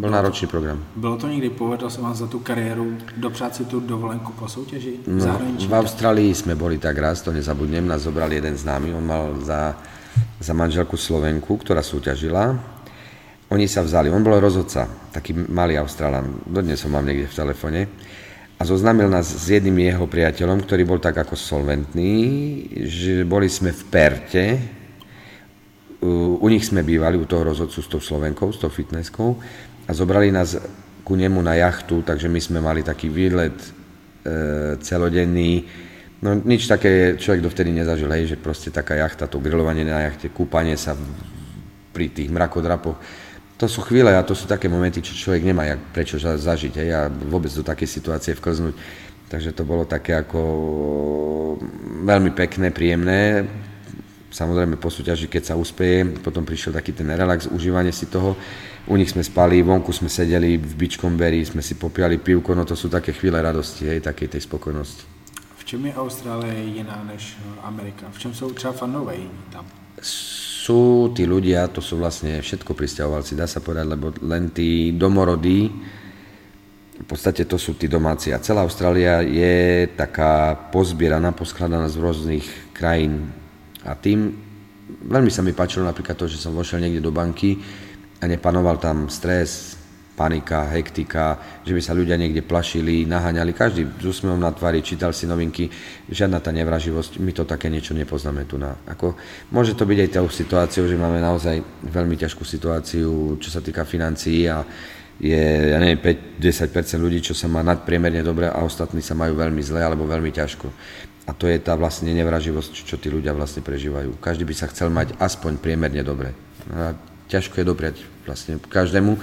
Byl náročný program. Bylo to někdy, povedlo se vám za tu kariéru dopřát si tu dovolenku po soutěži? No, v Austrálii jsme boli tak raz, to nezabudnem, nás zobral jeden z námi, on mal za, za manželku Slovenku, ktorá súťažila. Oni sa vzali, on bol rozhodca, taký malý Australan, dodnes som mám niekde v telefone a zoznámil nás s jedným jeho priateľom, ktorý bol tak ako solventný, že boli sme v Perte, u nich sme bývali, u toho rozhodcu s tou Slovenkou, s tou fitnesskou. A zobrali nás ku nemu na jachtu, takže my sme mali taký výlet e, celodenný, no nič také človek dovtedy nezažil, hej, že proste taká jachta, to grilovanie na jachte, kúpanie sa pri tých mrakodrapoch, to sú chvíle a to sú také momenty, čo človek nemá jak prečo zažiť hej, a vôbec do také situácie vklznúť. Takže to bolo také ako veľmi pekné, príjemné. Samozrejme po súťaži, keď sa uspeje, potom prišiel taký ten relax, užívanie si toho. U nich sme spali, vonku sme sedeli v Beachcomberi, sme si popiali pivko, no to sú také chvíle radosti, hej, takej tej spokojnosti. V čem je Austrália jiná než Amerika? V čem sú třeba fanové tam? Sú tí ľudia, to sú vlastne všetko pristahovalci, dá sa povedať, lebo len tí domorodí, v podstate to sú tí domáci. A celá Austrália je taká pozbieraná, poskladaná z rôznych krajín. A tým veľmi sa mi páčilo napríklad to, že som vošiel niekde do banky a nepanoval tam stres, panika, hektika, že by sa ľudia niekde plašili, naháňali, každý s úsmevom na tvári, čítal si novinky, žiadna tá nevraživosť, my to také niečo nepoznáme tu na. Ako, môže to byť aj tou situáciou, že máme naozaj veľmi ťažkú situáciu, čo sa týka financií a je, ja neviem, 5-10% ľudí, čo sa má nadpriemerne dobre a ostatní sa majú veľmi zle alebo veľmi ťažko. A to je tá vlastne nevraživosť, čo tí ľudia vlastne prežívajú. Každý by sa chcel mať aspoň priemerne dobre. A ťažko je dopriať vlastne každému.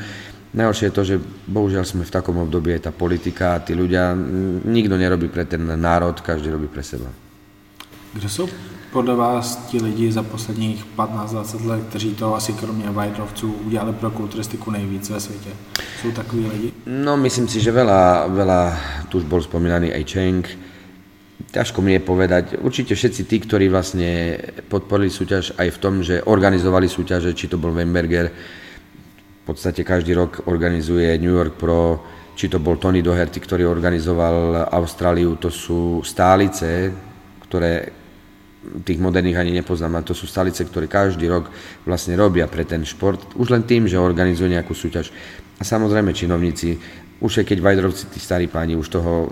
Najhoršie je to, že bohužiaľ sme v takom období, je tá politika a tí ľudia, nikto nerobí pre ten národ, každý robí pre seba. Kdo jsou podle vás ti lidi za posledních 15-20 let, kteří to asi kromě Vajdovců udělali pro kulturistiku nejvíc ve světě? Jsou takový lidi? No myslím si, že veľa, veľa tu už bol spomínaný aj Cheng, ťažko mi je povedať. Určite všetci tí, ktorí vlastne podporili súťaž aj v tom, že organizovali súťaže, či to bol Wemberger, podstate každý rok organizuje New York Pro, či to bol Tony Doherty, ktorý organizoval Austráliu, to sú stálice, ktoré tých moderných ani nepoznám, ale to sú stálice, ktoré každý rok vlastne robia pre ten šport, už len tým, že organizujú nejakú súťaž. A samozrejme činovníci, už aj keď Vajdrovci, tí starí páni, už toho,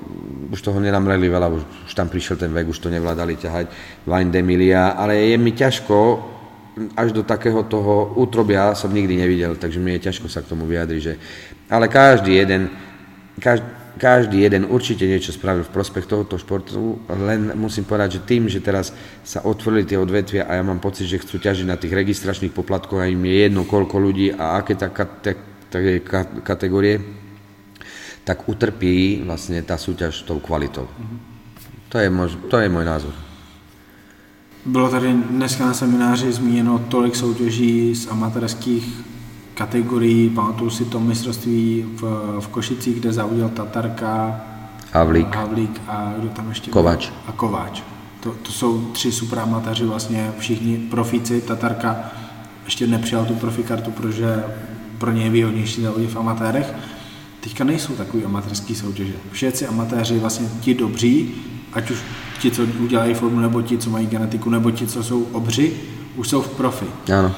už toho nenamreli veľa, už, už tam prišiel ten vek, už to nevládali ťahať, Vine Demilia, ale je mi ťažko až do takého toho útrobia som nikdy nevidel, takže mi je ťažko sa k tomu vyjadriť, že... Ale každý jeden, každý, každý jeden určite niečo spravil v prospech tohoto športu, len musím povedať, že tým, že teraz sa otvorili tie odvetvia a ja mám pocit, že chcú ťažiť na tých registračných poplatkoch a im je jedno, koľko ľudí a aké tá kate, kategórie, tak utrpí vlastne tá súťaž tou kvalitou. To je, mož, to je môj názor. Bylo tady dneska na semináři zmíněno tolik soutěží z amatérských kategorií, pamatuju si to mistrovství v, v Košicích, kde zaudil Tatarka, Havlík, Havlík a kdo tam ještě Kováč. A Kováč. To, to jsou tři super amatéři, vlastně všichni profíci. Tatarka ještě nepřijal tu profikartu, protože pro ně je výhodnější závodit v amatérech. Teďka nejsou takový amatérský soutěže. Všetci amatéři, vlastně ti dobří, ať už ti, co udělají formu, nebo ti, co mají genetiku, nebo ti, co jsou obři, už jsou v profi. Áno.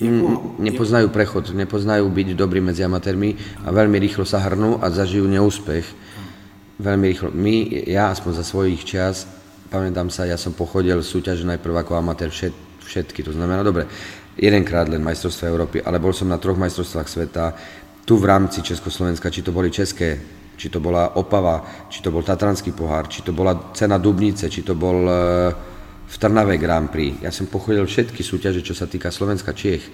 Jako, nepoznajú prechod, nepoznajú byť dobrí medzi amatérmi a veľmi rýchlo sa hrnú a zažijú neúspech. Veľmi rýchlo. My, ja aspoň za svojich čas, pamätám sa, ja som pochodil súťaže najprv ako amatér všet, všetky, to znamená, dobre, jedenkrát len majstrovstva Európy, ale bol som na troch majstrovstvách sveta, tu v rámci Československa, či to boli české či to bola Opava, či to bol Tatranský pohár, či to bola cena Dubnice, či to bol e, v Trnave Grand Prix. Ja som pochodil všetky súťaže, čo sa týka Slovenska, Čiech.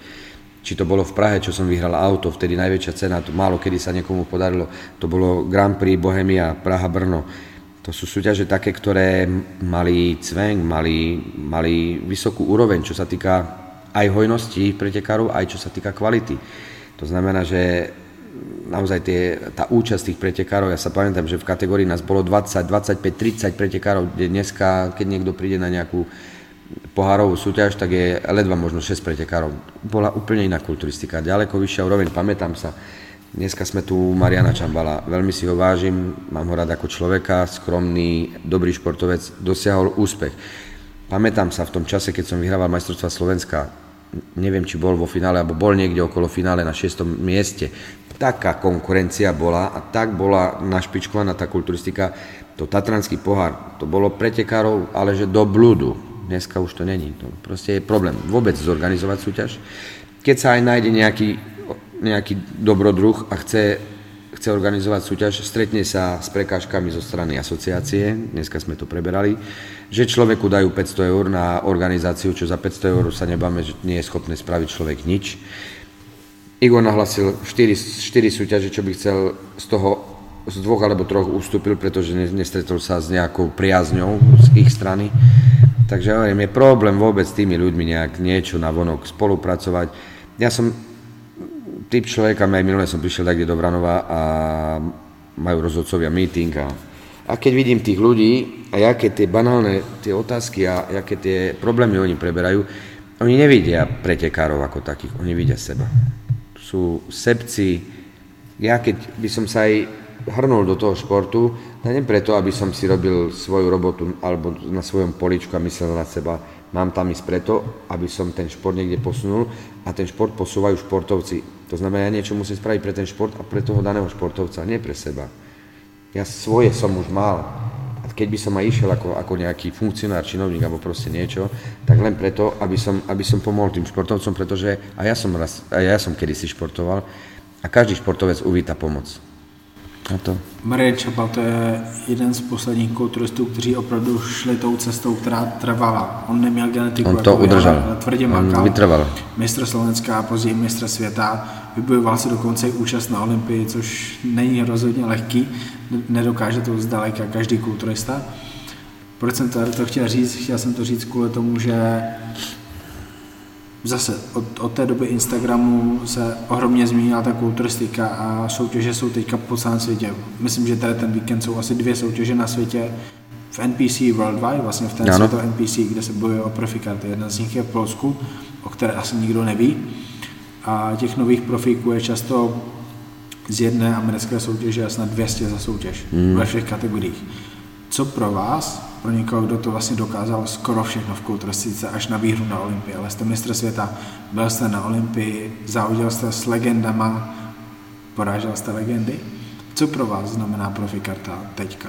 Či to bolo v Prahe, čo som vyhral auto, vtedy najväčšia cena, to málo kedy sa niekomu podarilo, to bolo Grand Prix Bohemia, Praha, Brno. To sú súťaže také, ktoré mali cvenk, mali, mali vysokú úroveň, čo sa týka aj hojnosti pretekárov, aj čo sa týka kvality. To znamená, že naozaj tie, tá účasť tých pretekárov, ja sa pamätám, že v kategórii nás bolo 20, 25, 30 pretekárov, kde dneska, keď niekto príde na nejakú pohárovú súťaž, tak je ledva možno 6 pretekárov. Bola úplne iná kulturistika, ďaleko vyššia úroveň, pamätám sa, Dneska sme tu Mariana Čambala. Veľmi si ho vážim, mám ho rád ako človeka, skromný, dobrý športovec, dosiahol úspech. Pamätám sa v tom čase, keď som vyhrával majstrovstva Slovenska, neviem, či bol vo finále, alebo bol niekde okolo finále na 6. mieste. Taká konkurencia bola a tak bola našpičkovaná tá kulturistika, to Tatranský pohár, to bolo pretekárov, ale že do blúdu. Dneska už to není. To proste je problém vôbec zorganizovať súťaž. Keď sa aj nájde nejaký nejaký dobrodruh a chce, chce organizovať súťaž, stretne sa s prekážkami zo strany asociácie, dneska sme to preberali, že človeku dajú 500 eur na organizáciu, čo za 500 eur sa nebáme, že nie je schopný spraviť človek nič. Igor nahlasil 4, 4 súťaže, čo by chcel z toho z dvoch alebo troch ustúpil, pretože nestretol sa s nejakou priazňou z ich strany. Takže hovorím, je problém vôbec s tými ľuďmi nejak niečo na vonok spolupracovať. Ja som typ človeka, aj minule som prišiel tak do Vranova a majú rozhodcovia meeting a, a keď vidím tých ľudí a aké tie banálne tie otázky a aké tie problémy oni preberajú, oni nevidia pretekárov ako takých, oni vidia seba. Sú sebci, ja keď by som sa aj hrnul do toho športu, nie preto, aby som si robil svoju robotu alebo na svojom poličku a myslel na seba, mám tam ísť preto, aby som ten šport niekde posunul a ten šport posúvajú športovci to znamená, ja niečo musím spraviť pre ten šport a pre toho daného športovca, nie pre seba. Ja svoje som už mal. A keď by som aj išiel ako, ako nejaký funkcionár, činovník alebo proste niečo, tak len preto, aby som, aby som pomohol tým športovcom, pretože aj ja som, raz, aj ja som kedysi športoval a každý športovec uvíta pomoc. To. Marie Čapal to je jeden z posledních kulturistů, kteří opravdu šli tou cestou, která trvala. On neměl genetiku, On to jako udržel. Ale tvrdě makal. vytrval. Mistr Slovenska a později mistr světa. Vybojoval si dokonce i účast na Olympii, což není rozhodně lehký. Nedokáže to zdaleka každý kulturista. Proč jsem to, to chtěl říct? Chtěl jsem to říct kvůli tomu, že zase od, od té doby Instagramu se ohromně změnila ta kulturistika a soutěže jsou teďka po celém světě. Myslím, že tady ten víkend jsou asi dvě soutěže na světě v NPC Worldwide, vlastně v ten světo NPC, kde se bojuje o profi karty. Jedna z nich je v Polsku, o které asi nikdo neví. A těch nových profíků je často z jedné americké soutěže a snad 200 za soutěž mm. ve všech kategoriích. Co pro vás pro někoho, kdo to vlastně dokázal skoro všechno v kulturistice až na výhru na Olympii. Ale jste mistr světa, byl jste na Olympii, závodil jste s legendama, porážel jste legendy. Co pro vás znamená profikarta teďka?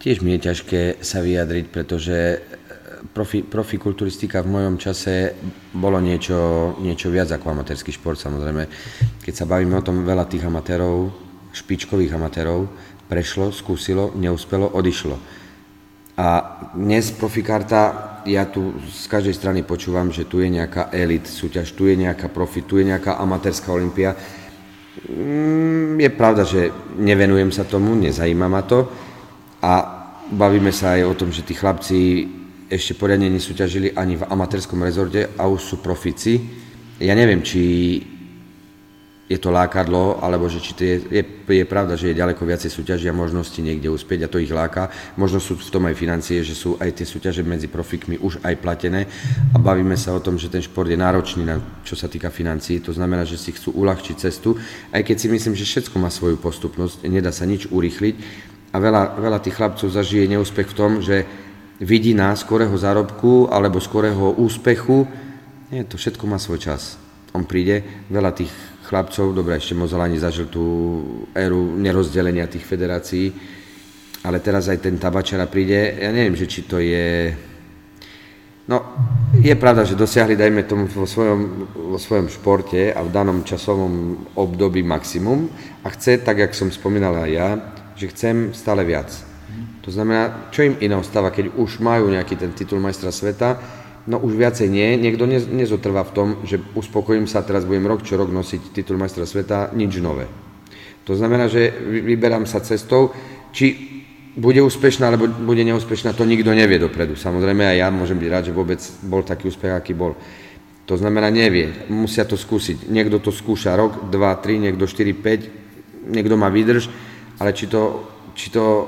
Tiež mi je ťažké sa vyjadriť, pretože profi, profikulturistika v mojom čase bolo niečo, niečo viac ako amatérsky šport samozrejme. Keď sa bavíme o tom, veľa tých amatérov, špičkových amatérov, prešlo, skúsilo, neúspelo, odišlo a dnes profikarta, ja tu z každej strany počúvam, že tu je nejaká elit súťaž, tu je nejaká profi, tu je nejaká amatérska olimpia. Mm, je pravda, že nevenujem sa tomu, nezajíma ma to a bavíme sa aj o tom, že tí chlapci ešte poriadne nesúťažili ani v amatérskom rezorte a už sú profici. Ja neviem, či je to lákadlo, alebo že či to je, je, je pravda, že je ďaleko viacej súťaží a možnosti niekde uspieť a to ich láka. Možno sú v tom aj financie, že sú aj tie súťaže medzi profikmi už aj platené a bavíme sa o tom, že ten šport je náročný, na, čo sa týka financií. To znamená, že si chcú uľahčiť cestu, aj keď si myslím, že všetko má svoju postupnosť, nedá sa nič urýchliť a veľa, veľa tých chlapcov zažije neúspech v tom, že vidí na skorého zárobku alebo skorého úspechu, nie, to všetko má svoj čas. On príde, veľa tých chlapcov, dobre, ešte Mozolani zažil tú éru nerozdelenia tých federácií, ale teraz aj ten Tabačara príde, ja neviem, že či to je... No, je pravda, že dosiahli, dajme tomu, vo svojom, vo svojom športe a v danom časovom období maximum. A chce, tak jak som spomínal aj ja, že chcem stále viac. To znamená, čo im iné ostáva, keď už majú nejaký ten titul majstra sveta, No už viacej nie, niekto ne, nezotrvá v tom, že uspokojím sa, teraz budem rok čo rok nosiť titul majstra sveta, nič nové. To znamená, že vyberám sa cestou, či bude úspešná, alebo bude neúspešná, to nikto nevie dopredu. Samozrejme aj ja môžem byť rád, že vôbec bol taký úspech, aký bol. To znamená, nevie, musia to skúsiť. Niekto to skúša rok, dva, tri, niekto 4, 5, niekto má vydrž, ale či to, či to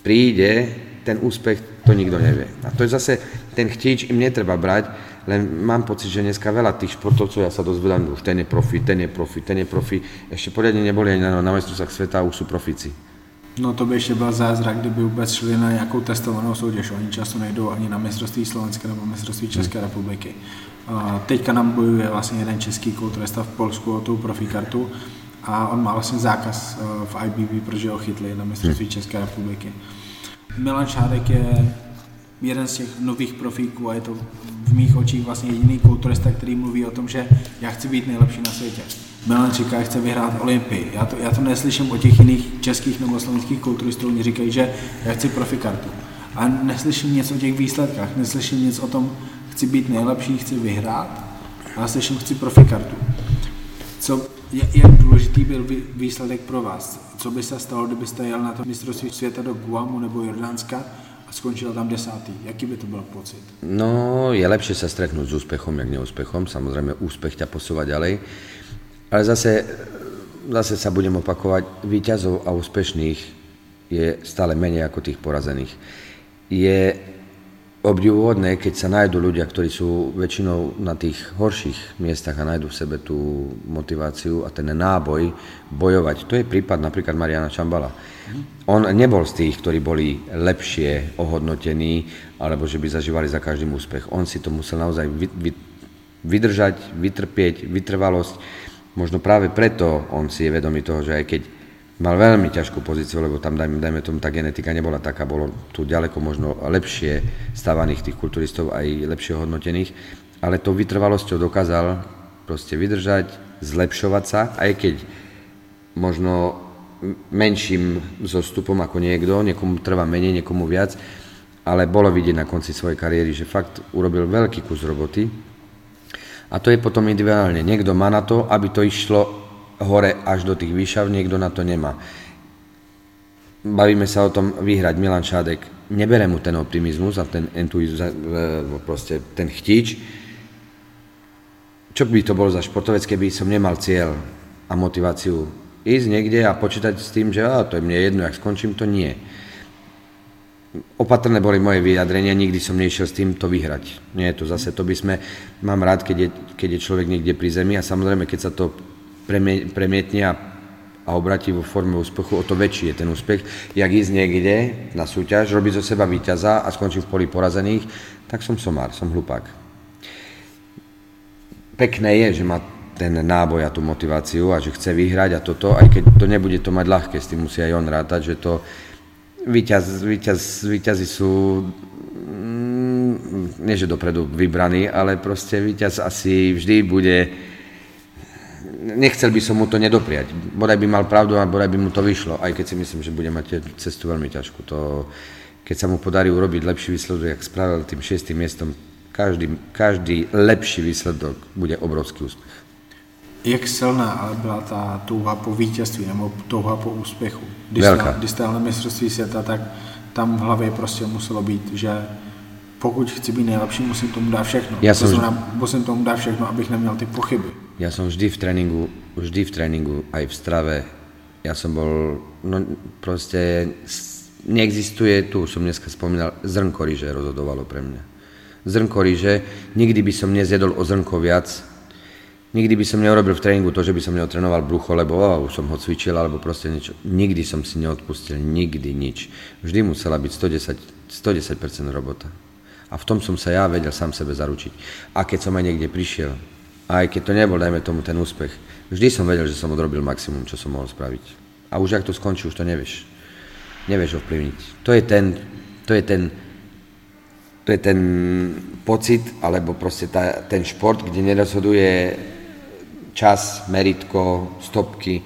príde, ten úspech to nikto nevie. A to je zase, ten chtíč im netreba brať, len mám pocit, že dneska veľa tých športovcov, ja sa dozvedám, už ten je profi, ten je profi, ten je profi, ešte poriadne neboli ani na, na majstrovstvách sveta a už sú profíci. No to by ještě byl zázrak, kdyby vůbec šli na nějakou testovanou soutěž. Oni často nejdou ani na mistrovství Slovenska nebo mistrovství České hmm. republiky. A teďka nám bojuje vlastně jeden český kulturista v Polsku o tu profikartu a on má vlastně zákaz eh, v IBB, protože ho chytli na mistrovství hmm. České republiky. Milan Šádek je jeden z těch nových profíků a je to v mých očích vlastně jediný kulturista, který mluví o tom, že já chci být nejlepší na světě. Milan říká, že chce vyhrát Olympii. Já to, já to neslyším o těch jiných českých nebo slovenských kulturistů, oni říkají, že já chci profikartu. A neslyším nic o těch výsledkách, neslyším nic o tom, chci být nejlepší, chci vyhrát, ale slyším, chci profikartu. Co, jak důležitý byl výsledek pro vás? Co by se stalo, kdybyste jel na to mistrovství světa do Guamu nebo Jordánska a skončil tam desátý? Jaký by to byl pocit? No, je lepšie sa stretnúť s úspechom, jak neúspechom. Samozrejme, úspech ťa posúva ďalej. Ale zase, zase sa budem opakovať, výťazov a úspešných je stále menej ako tých porazených. Je obdivuhodné, keď sa nájdú ľudia, ktorí sú väčšinou na tých horších miestach a nájdú v sebe tú motiváciu a ten náboj bojovať. To je prípad napríklad Mariana Čambala. On nebol z tých, ktorí boli lepšie ohodnotení, alebo že by zažívali za každým úspech. On si to musel naozaj vydržať, vytrpieť, vytrvalosť. Možno práve preto on si je vedomý toho, že aj keď mal veľmi ťažkú pozíciu, lebo tam, dajme, dajme tomu, tá genetika nebola taká, bolo tu ďaleko možno lepšie stávaných tých kulturistov, aj lepšie hodnotených, ale tou vytrvalosťou dokázal proste vydržať, zlepšovať sa, aj keď možno menším zostupom ako niekto, niekomu trvá menej, niekomu viac, ale bolo vidieť na konci svojej kariéry, že fakt urobil veľký kus roboty. A to je potom individuálne. Niekto má na to, aby to išlo hore až do tých výšav, niekto na to nemá. Bavíme sa o tom vyhrať Milan Šádek. Nebere mu ten optimizmus a ten entuizmus, proste ten chtič. Čo by to bolo za športovec, keby som nemal cieľ a motiváciu ísť niekde a počítať s tým, že á, to je mne jedno, ak skončím, to nie. Opatrné boli moje vyjadrenia, nikdy som nešiel s tým to vyhrať. Nie je to zase, to by sme, mám rád, keď je, keď je človek niekde pri zemi a samozrejme, keď sa to premietne a, a obratí vo forme úspechu, o to väčší je ten úspech. Jak ísť niekde na súťaž, robiť zo seba víťaza a skončím v poli porazených, tak som somár, som hlupák. Pekné je, že má ten náboj a tú motiváciu a že chce vyhrať a toto, aj keď to nebude to mať ľahké, s tým musí aj on rátať, že to víťaz, víťaz, víťazi sú mm, nie že dopredu vybraní, ale proste víťaz asi vždy bude nechcel by som mu to nedopriať. Bodaj by mal pravdu a bodaj by mu to vyšlo, aj keď si myslím, že bude mať cestu veľmi ťažkú. To, keď sa mu podarí urobiť lepší výsledok, jak spravil tým šiestým miestom, každý, každý lepší výsledok bude obrovský úspech. Jak silná ale byla ta touha po vítězství nebo touha po úspěchu? Když Velká. Jste, když jste na mistrovství světa, tak tam v hlavě prostě muselo být, že pokud chci být nejlepší, musím tomu dát všechno. Ja som... znamená, musím tomu dát všechno, abych neměl ty pochyby. Ja som vždy v tréningu, vždy v tréningu, aj v strave, ja som bol, no proste neexistuje, tu som dneska spomínal, zrnko ríže rozhodovalo pre mňa. Zrnko ríže, nikdy by som nezjedol o zrnko viac, nikdy by som neurobil v tréningu to, že by som neotrenoval brucho, lebo oh, už som ho cvičil, alebo proste niečo. Nikdy som si neodpustil, nikdy nič. Vždy musela byť 110, 110% robota. A v tom som sa ja vedel sám sebe zaručiť. A keď som aj niekde prišiel, aj keď to nebol, dajme tomu, ten úspech. Vždy som vedel, že som odrobil maximum, čo som mohol spraviť. A už ak to skončí, už to nevieš. Nevieš ovplyvniť. To je ten, to je ten, to je ten pocit, alebo proste tá, ten šport, kde nerozhoduje čas, meritko, stopky.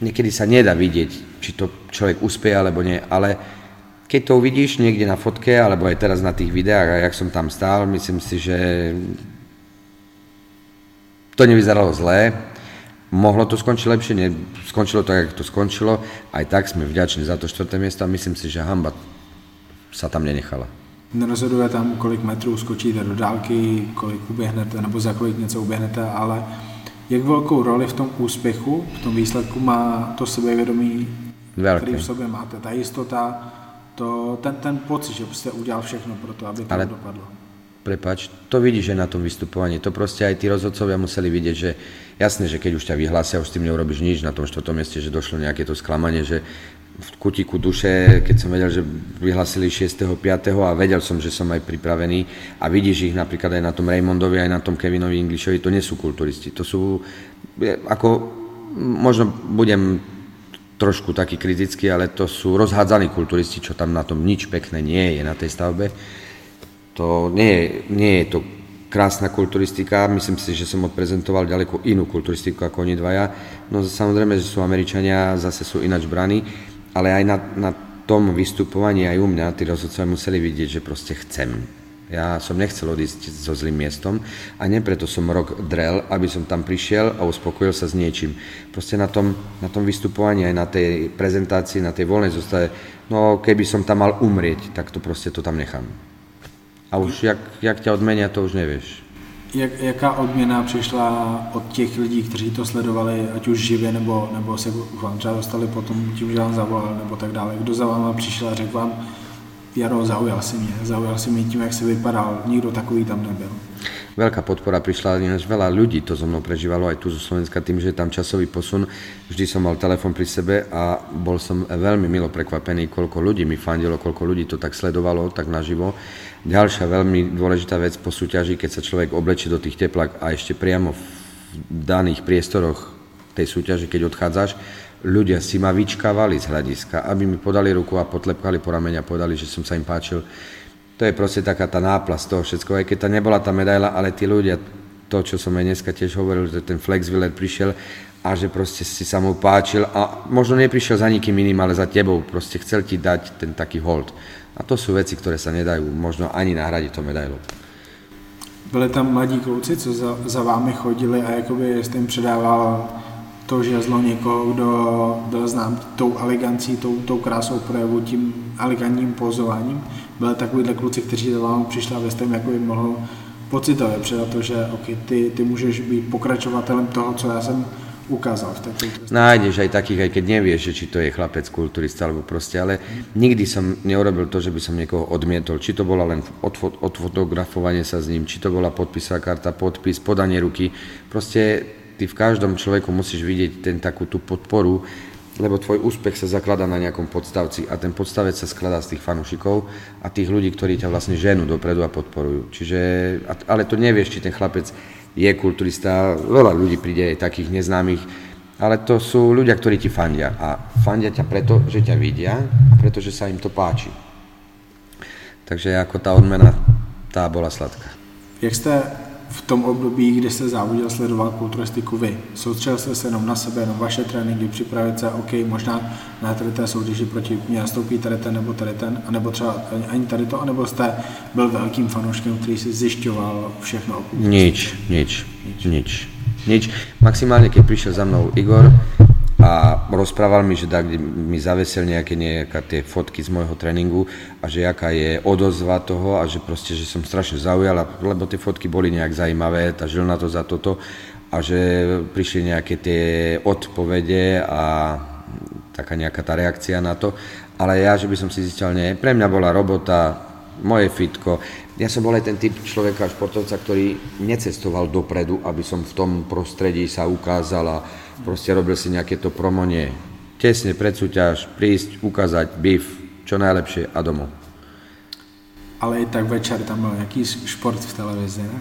Niekedy sa nedá vidieť, či to človek uspie alebo nie, ale keď to uvidíš niekde na fotke, alebo aj teraz na tých videách, a jak som tam stál, myslím si, že to nevyzeralo zlé, mohlo to skončiť lepšie, ne, skončilo to, jak to skončilo, aj tak sme vďační za to čtvrté miesto a myslím si, že hamba sa tam nenechala. Nerozhoduje tam, kolik metrů skočíte do dálky, kolik uběhnete, nebo za kolik něco uběhnete, ale jak velkou roli v tom úspěchu, v tom výsledku má to sebevědomí, Velké. který v sobě máte, ta jistota, to, ten, ten pocit, že jste udělal všechno pro to, aby to Ale dopadlo. prepač, to vidíš aj na tom vystupovaní. To proste aj tí rozhodcovia museli vidieť, že jasné, že keď už ťa vyhlásia, už s tým neurobiš nič na tom štvrtom mieste, že došlo nejaké to sklamanie, že v kutiku duše, keď som vedel, že vyhlasili 6.5. a vedel som, že som aj pripravený a vidíš ich napríklad aj na tom Raymondovi, aj na tom Kevinovi Englishovi, to nie sú kulturisti, to sú, ako, možno budem trošku taký kritický, ale to sú rozhádzaní kulturisti, čo tam na tom nič pekné nie je na tej stavbe. To nie nie je to krásna kulturistika, myslím si, že som odprezentoval ďaleko inú kulturistiku ako oni dvaja. No samozrejme, že sú Američania, zase sú inač braní, ale aj na, na tom vystupovaní aj u mňa tí rozhodcovia museli vidieť, že proste chcem. Ja som nechcel odísť so zlým miestom a nie preto som rok drel, aby som tam prišiel a uspokojil sa s niečím. Proste na tom, na tom vystupovaní aj na tej prezentácii, na tej voľnej zostave, no keby som tam mal umrieť, tak to proste to tam nechám. A už jak, jak ťa odmenia, to už nevieš. Jak, jaká odměna přišla od těch lidí, kteří to sledovali, ať už živě, nebo, nebo se k vám třeba dostali potom tím, že vám zavolal, nebo tak dále? Kdo za váma přišel a řekl vám, Jaro, zaujal si mě, zaujal si mě tím, jak si vypadal, nikdo takový tam nebyl. Veľká podpora prišla, ináč veľa ľudí to so mnou prežívalo aj tu zo Slovenska tým, že tam časový posun. Vždy som mal telefon pri sebe a bol som veľmi milo prekvapený, koľko ľudí mi fandilo, koľko ľudí to tak sledovalo, tak naživo. Ďalšia veľmi dôležitá vec po súťaži, keď sa človek oblečí do tých teplak a ešte priamo v daných priestoroch tej súťaži, keď odchádzaš, ľudia si ma vyčkávali z hľadiska, aby mi podali ruku a potlepkali po ramene a povedali, že som sa im páčil. To je proste taká tá náplas toho všetko, aj keď tá nebola tá medaila, ale tí ľudia, to, čo som aj dneska tiež hovoril, že ten Flex Willer prišiel a že proste si sa mu páčil a možno neprišiel za nikým iným, ale za tebou, proste chcel ti dať ten taký hold. A to sú veci, ktoré sa nedajú možno ani nahradiť to medailou. Byli tam mladí kluci, co za, za vámi chodili a jakoby jste jim předával to žezlo někoho, kdo byl znám tou elegancí, tou, tou krásou projevu, tím elegantním pozováním. Byli takovýhle kluci, kteří za vámi přišli a vy jste jim jakoby mohl pocitově předat to, že okay, ty, ty můžeš být pokračovatelem toho, co já jsem ukázal v takej Nájdeš aj takých, aj keď nevieš, že či to je chlapec, kulturista alebo proste, ale nikdy som neurobil to, že by som niekoho odmietol. Či to bola len odfotografovanie sa s ním, či to bola podpisová karta, podpis, podanie ruky. Proste ty v každom človeku musíš vidieť ten takú tú podporu, lebo tvoj úspech sa zakladá na nejakom podstavci a ten podstavec sa skladá z tých fanúšikov a tých ľudí, ktorí ťa vlastne ženú dopredu a podporujú. Čiže, ale to nevieš, či ten chlapec je kulturista, veľa ľudí príde takých neznámych, ale to sú ľudia, ktorí ti fandia. A fandia ťa preto, že ťa vidia a preto, že sa im to páči. Takže ako tá odmena, tá bola sladká. Jak jste v tom období, kdy jste závodil, sledoval kulturistiku vy? Soustředil jste se jenom na sebe, jenom vaše tréninky, připravit se, OK, možná na tady té soutěži proti mě nastoupí tady ten nebo tady ten, anebo třeba ani tady to, anebo jste byl velkým fanouškem, který si zjišťoval všechno o nič, nič, nič. Nič. Maximálne, keď prišiel za mnou Igor, a rozprával mi, že tak mi zavesil nejaké, nejaké tie fotky z môjho tréningu a že aká je odozva toho a že proste, že som strašne zaujal, lebo tie fotky boli nejak zaujímavé, tá žil na to za toto a že prišli nejaké tie odpovede a taká nejaká tá reakcia na to, ale ja, že by som si zistil, nie, pre mňa bola robota, moje fitko, ja som bol aj ten typ človeka, športovca, ktorý necestoval dopredu, aby som v tom prostredí sa ukázal a proste robil si nejaké to promonie. Tesne pred súťaž, prísť, ukázať bif, čo najlepšie a domov. Ale i tak večer tam bol nejaký šport v televízii, ne?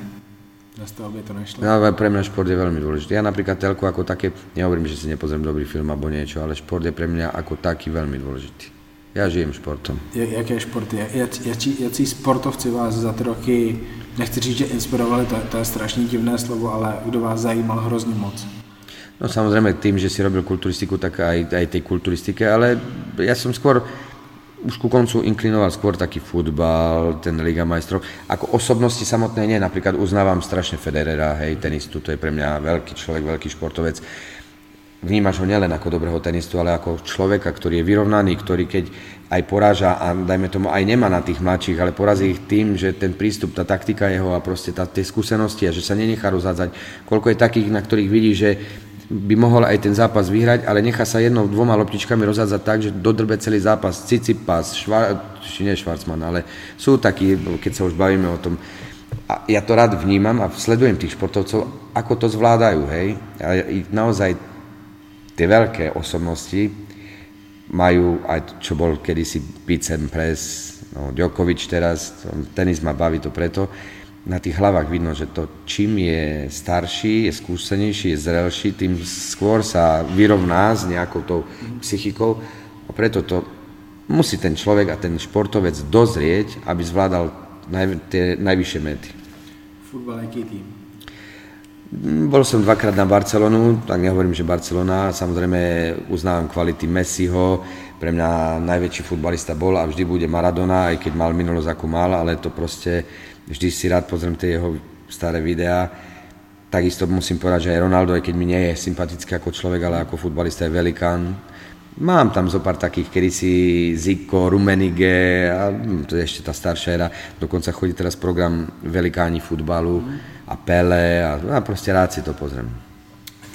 Bez toho by to nešlo. No, pre mňa šport je veľmi dôležitý. Ja napríklad telku ako také, nehovorím, že si nepozriem dobrý film alebo niečo, ale šport je pre mňa ako taký veľmi dôležitý. Ja žijem športom. Jaké športy? Jaký, jaký sportovci vás za ty roky, nechci říct, že inspirovali, to, to je strašně divné slovo, ale kdo vás zajímal hrozně moc? No samozrejme tým, že si robil kulturistiku, tak aj, aj tej kulturistike, ale ja som skôr už ku koncu inklinoval skôr taký futbal, ten Liga majstrov. Ako osobnosti samotné nie, napríklad uznávam strašne Federera, hej, tenistu, to je pre mňa veľký človek, veľký športovec. Vnímaš ho nielen ako dobrého tenistu, ale ako človeka, ktorý je vyrovnaný, ktorý keď aj poráža a dajme tomu aj nemá na tých mladších, ale porazí ich tým, že ten prístup, tá taktika jeho a proste tá, tie skúsenosti a že sa nenechá rozhádzať. Koľko je takých, na ktorých vidí, že by mohol aj ten zápas vyhrať, ale nechá sa jednou, dvoma loptičkami rozhádzať tak, že dodrbe celý zápas. Cicipas, švar, nie Švarcman, ale sú takí, keď sa už bavíme o tom. a ja to rád vnímam a sledujem tých športovcov, ako to zvládajú, hej. A naozaj tie veľké osobnosti majú aj, čo bol kedysi Picem Press, no, Djokovic teraz, tenis ma baví to preto, na tých hlavách vidno, že to čím je starší, je skúsenejší, je zrelší, tým skôr sa vyrovná s nejakou tou psychikou a preto to musí ten človek a ten športovec dozrieť, aby zvládal naj, tie najvyššie mety. Futbal aký tým? Bol som dvakrát na Barcelonu, tak nehovorím, že Barcelona, samozrejme uznávam kvality Messiho, pre mňa najväčší futbalista bol a vždy bude Maradona, aj keď mal minulosť ako mal, ale to proste vždy si rád pozriem tie jeho staré videá. Takisto musím povedať, že aj Ronaldo, aj keď mi nie je sympatický ako človek, ale ako futbalista je velikán. Mám tam zo pár takých, kedy si Zico, Rumenige a hm, to je ešte tá staršia era. Dokonca chodí teraz program Velikáni futbalu a Pele a, a proste rád si to pozriem.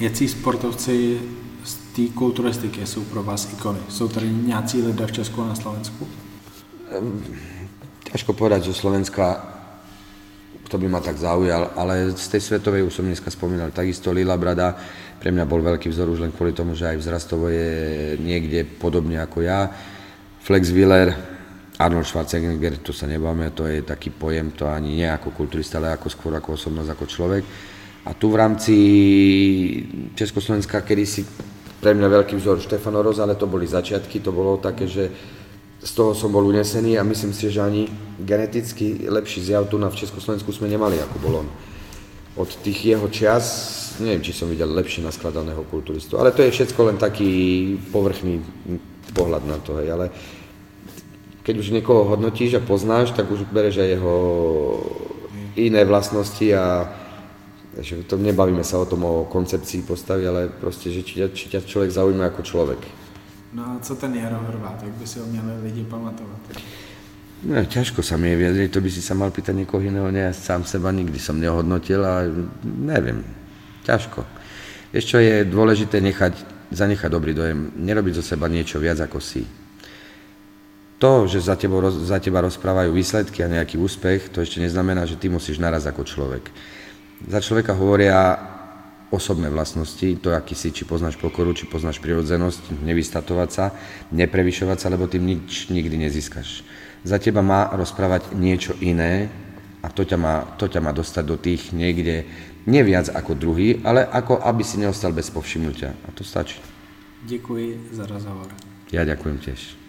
Jací sportovci z té kulturistiky jsou pro vás ikony? Jsou tady nějací lidé v Česku a na Slovensku? Ťažko povedať zo Slovenska, kto by ma tak zaujal, ale z tej svetovej už som dneska spomínal, takisto Lila Brada, pre mňa bol veľký vzor už len kvôli tomu, že aj vzrastovo je niekde podobne ako ja. Flex Wheeler, Arnold Schwarzenegger, to sa nebáme, to je taký pojem, to ani nie ako kulturista, ale ako skôr ako osobnosť, ako človek. A tu v rámci Československa, kedy si pre mňa veľký vzor Štefano Roz, ale to boli začiatky, to bolo také, že z toho som bol unesený a myslím si, že ani geneticky lepší zjav tu na v Československu sme nemali, ako bol on. Od tých jeho čias, neviem, či som videl lepšie naskladaného kulturistu, ale to je všetko len taký povrchný pohľad na to, hej, ale keď už niekoho hodnotíš a poznáš, tak už bereš aj jeho iné vlastnosti a že to nebavíme sa o tom o koncepcii postavy, ale proste, že či, či ťa človek zaujíma ako človek. No a co ten Jaro Hrvát, jak by si ho měli lidi pamatovat? No, ťažko sa mi je vyjadriť, to by si sa mal pýtať niekoho iného, nie, ja sám seba nikdy som nehodnotil a neviem, ťažko. Vieš čo, je dôležité nechať, zanechať dobrý dojem, nerobiť zo seba niečo viac ako si. To, že za, tebo, za teba rozprávajú výsledky a nejaký úspech, to ešte neznamená, že ty musíš naraz ako človek. Za človeka hovoria osobné vlastnosti, to aký si, či poznáš pokoru, či poznáš prirodzenosť, nevystatovať sa, neprevyšovať sa, lebo tým nič nikdy nezískaš. Za teba má rozprávať niečo iné a to ťa má, to ťa má dostať do tých niekde, neviac ako druhý, ale ako aby si neostal bez povšimnutia. A to stačí. Děkuji za rozhovor. Ja ďakujem tiež.